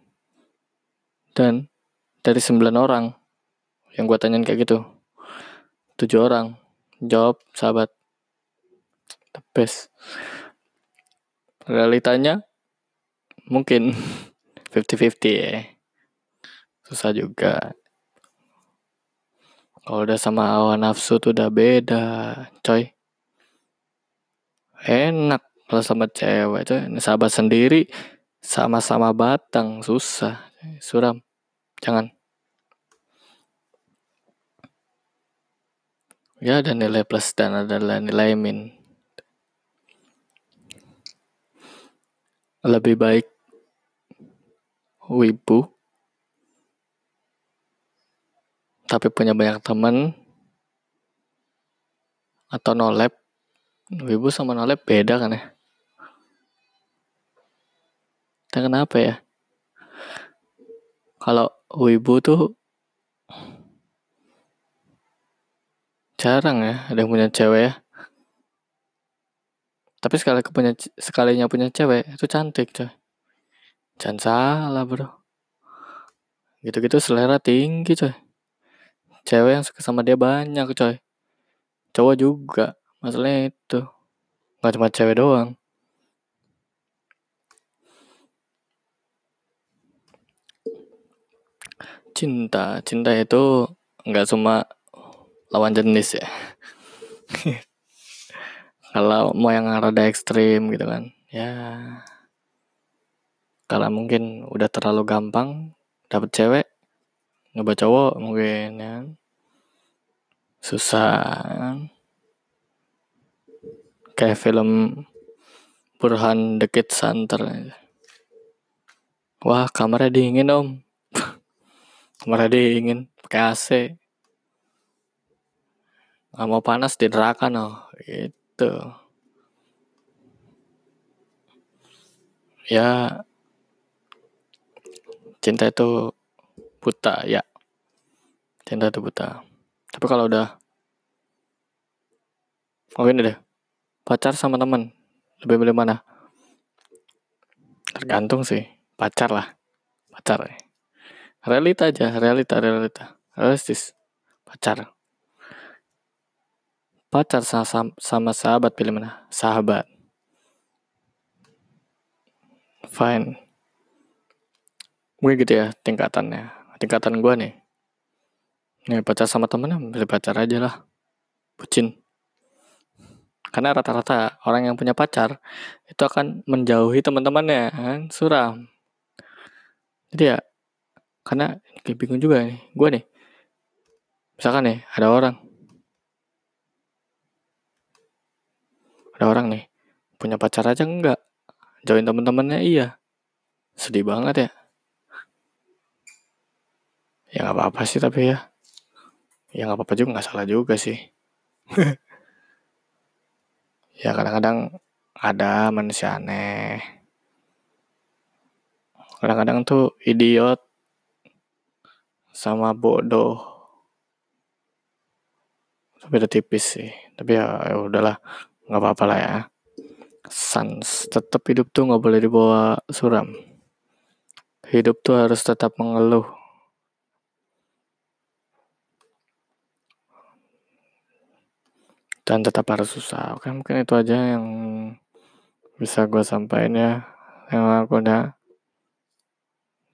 dan dari sembilan orang yang gue tanyain kayak gitu tujuh orang jawab sahabat. The best. Realitanya mungkin 50-50 ya. Susah juga. Kalau udah sama awan nafsu tuh udah beda coy. Enak kalau sama cewek itu sahabat sendiri sama-sama batang susah. Suram jangan. Ya ada nilai plus dan ada nilai min. Lebih baik wibu tapi punya banyak temen atau nolep. Wibu sama nolep beda kan ya kenapa ya. Kalau wibu tuh jarang ya ada yang punya cewek ya. Tapi sekali punya sekalinya punya cewek itu cantik coy. Jangan salah bro. Gitu-gitu selera tinggi coy. Cewek yang suka sama dia banyak coy. Cowok juga masalahnya itu. Nggak cuma cewek doang cinta. Cinta itu nggak cuma lawan jenis ya. Kalau mau yang rada ekstrim gitu kan ya kalau mungkin udah terlalu gampang dapet cewek nyoba cowok mungkin ya. Susah. Kayak film Burhan The Kid Center wah kamarnya dingin om kamarnya dingin pakai AC nggak mau panas di neraka no. Itu ya. Cinta itu buta ya. Cinta itu buta. Tapi kalau udah oh ini deh. Pacar sama teman. Lebih milih mana? Tergantung sih. Pacar lah. Pacar. ya. Realita aja realita realita. Realistis. Pacar. Pacar sama, sama sahabat pilih mana? Sahabat. Fine. Mungkin gitu ya tingkatannya. Tingkatan gue nih. Nih pacar sama temennya pilih pacar aja lah. Bucin. Karena rata-rata orang yang punya pacar itu akan menjauhi teman-temannya kan? Suram. Jadi ya karena kayak bingung juga nih gue nih. Misalkan nih ada orang. Ada orang nih punya pacar aja enggak? Jauhin teman-temannya iya. Sedih banget ya. Ya nggak apa-apa sih tapi ya. Ya nggak apa-apa juga nggak salah juga sih. Ya kadang-kadang ada manusia aneh. Kadang-kadang tuh idiot sama bodoh. Beda tipis sih. Tapi ya, ya udahlah. Nggak apa-apa lah ya. Sans. Tetap hidup tuh nggak boleh dibawa suram. Hidup tuh harus tetap mengeluh. Dan tetap harus susah. Oke mungkin itu aja yang bisa gue sampaikan ya. Yang aku udah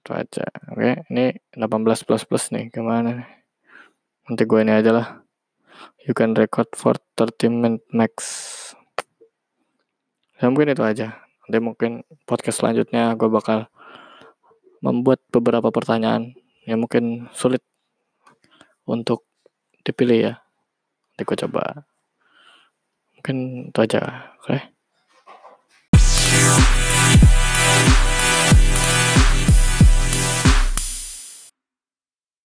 itu aja oke ini 18 plus plus nih gimana nih? Nanti gue ini aja lah. You can record for 30 minute max. Ya mungkin itu aja. Nanti mungkin podcast selanjutnya gue bakal membuat beberapa pertanyaan yang mungkin sulit untuk dipilih ya. Nanti gue coba. Mungkin itu aja oke? okay?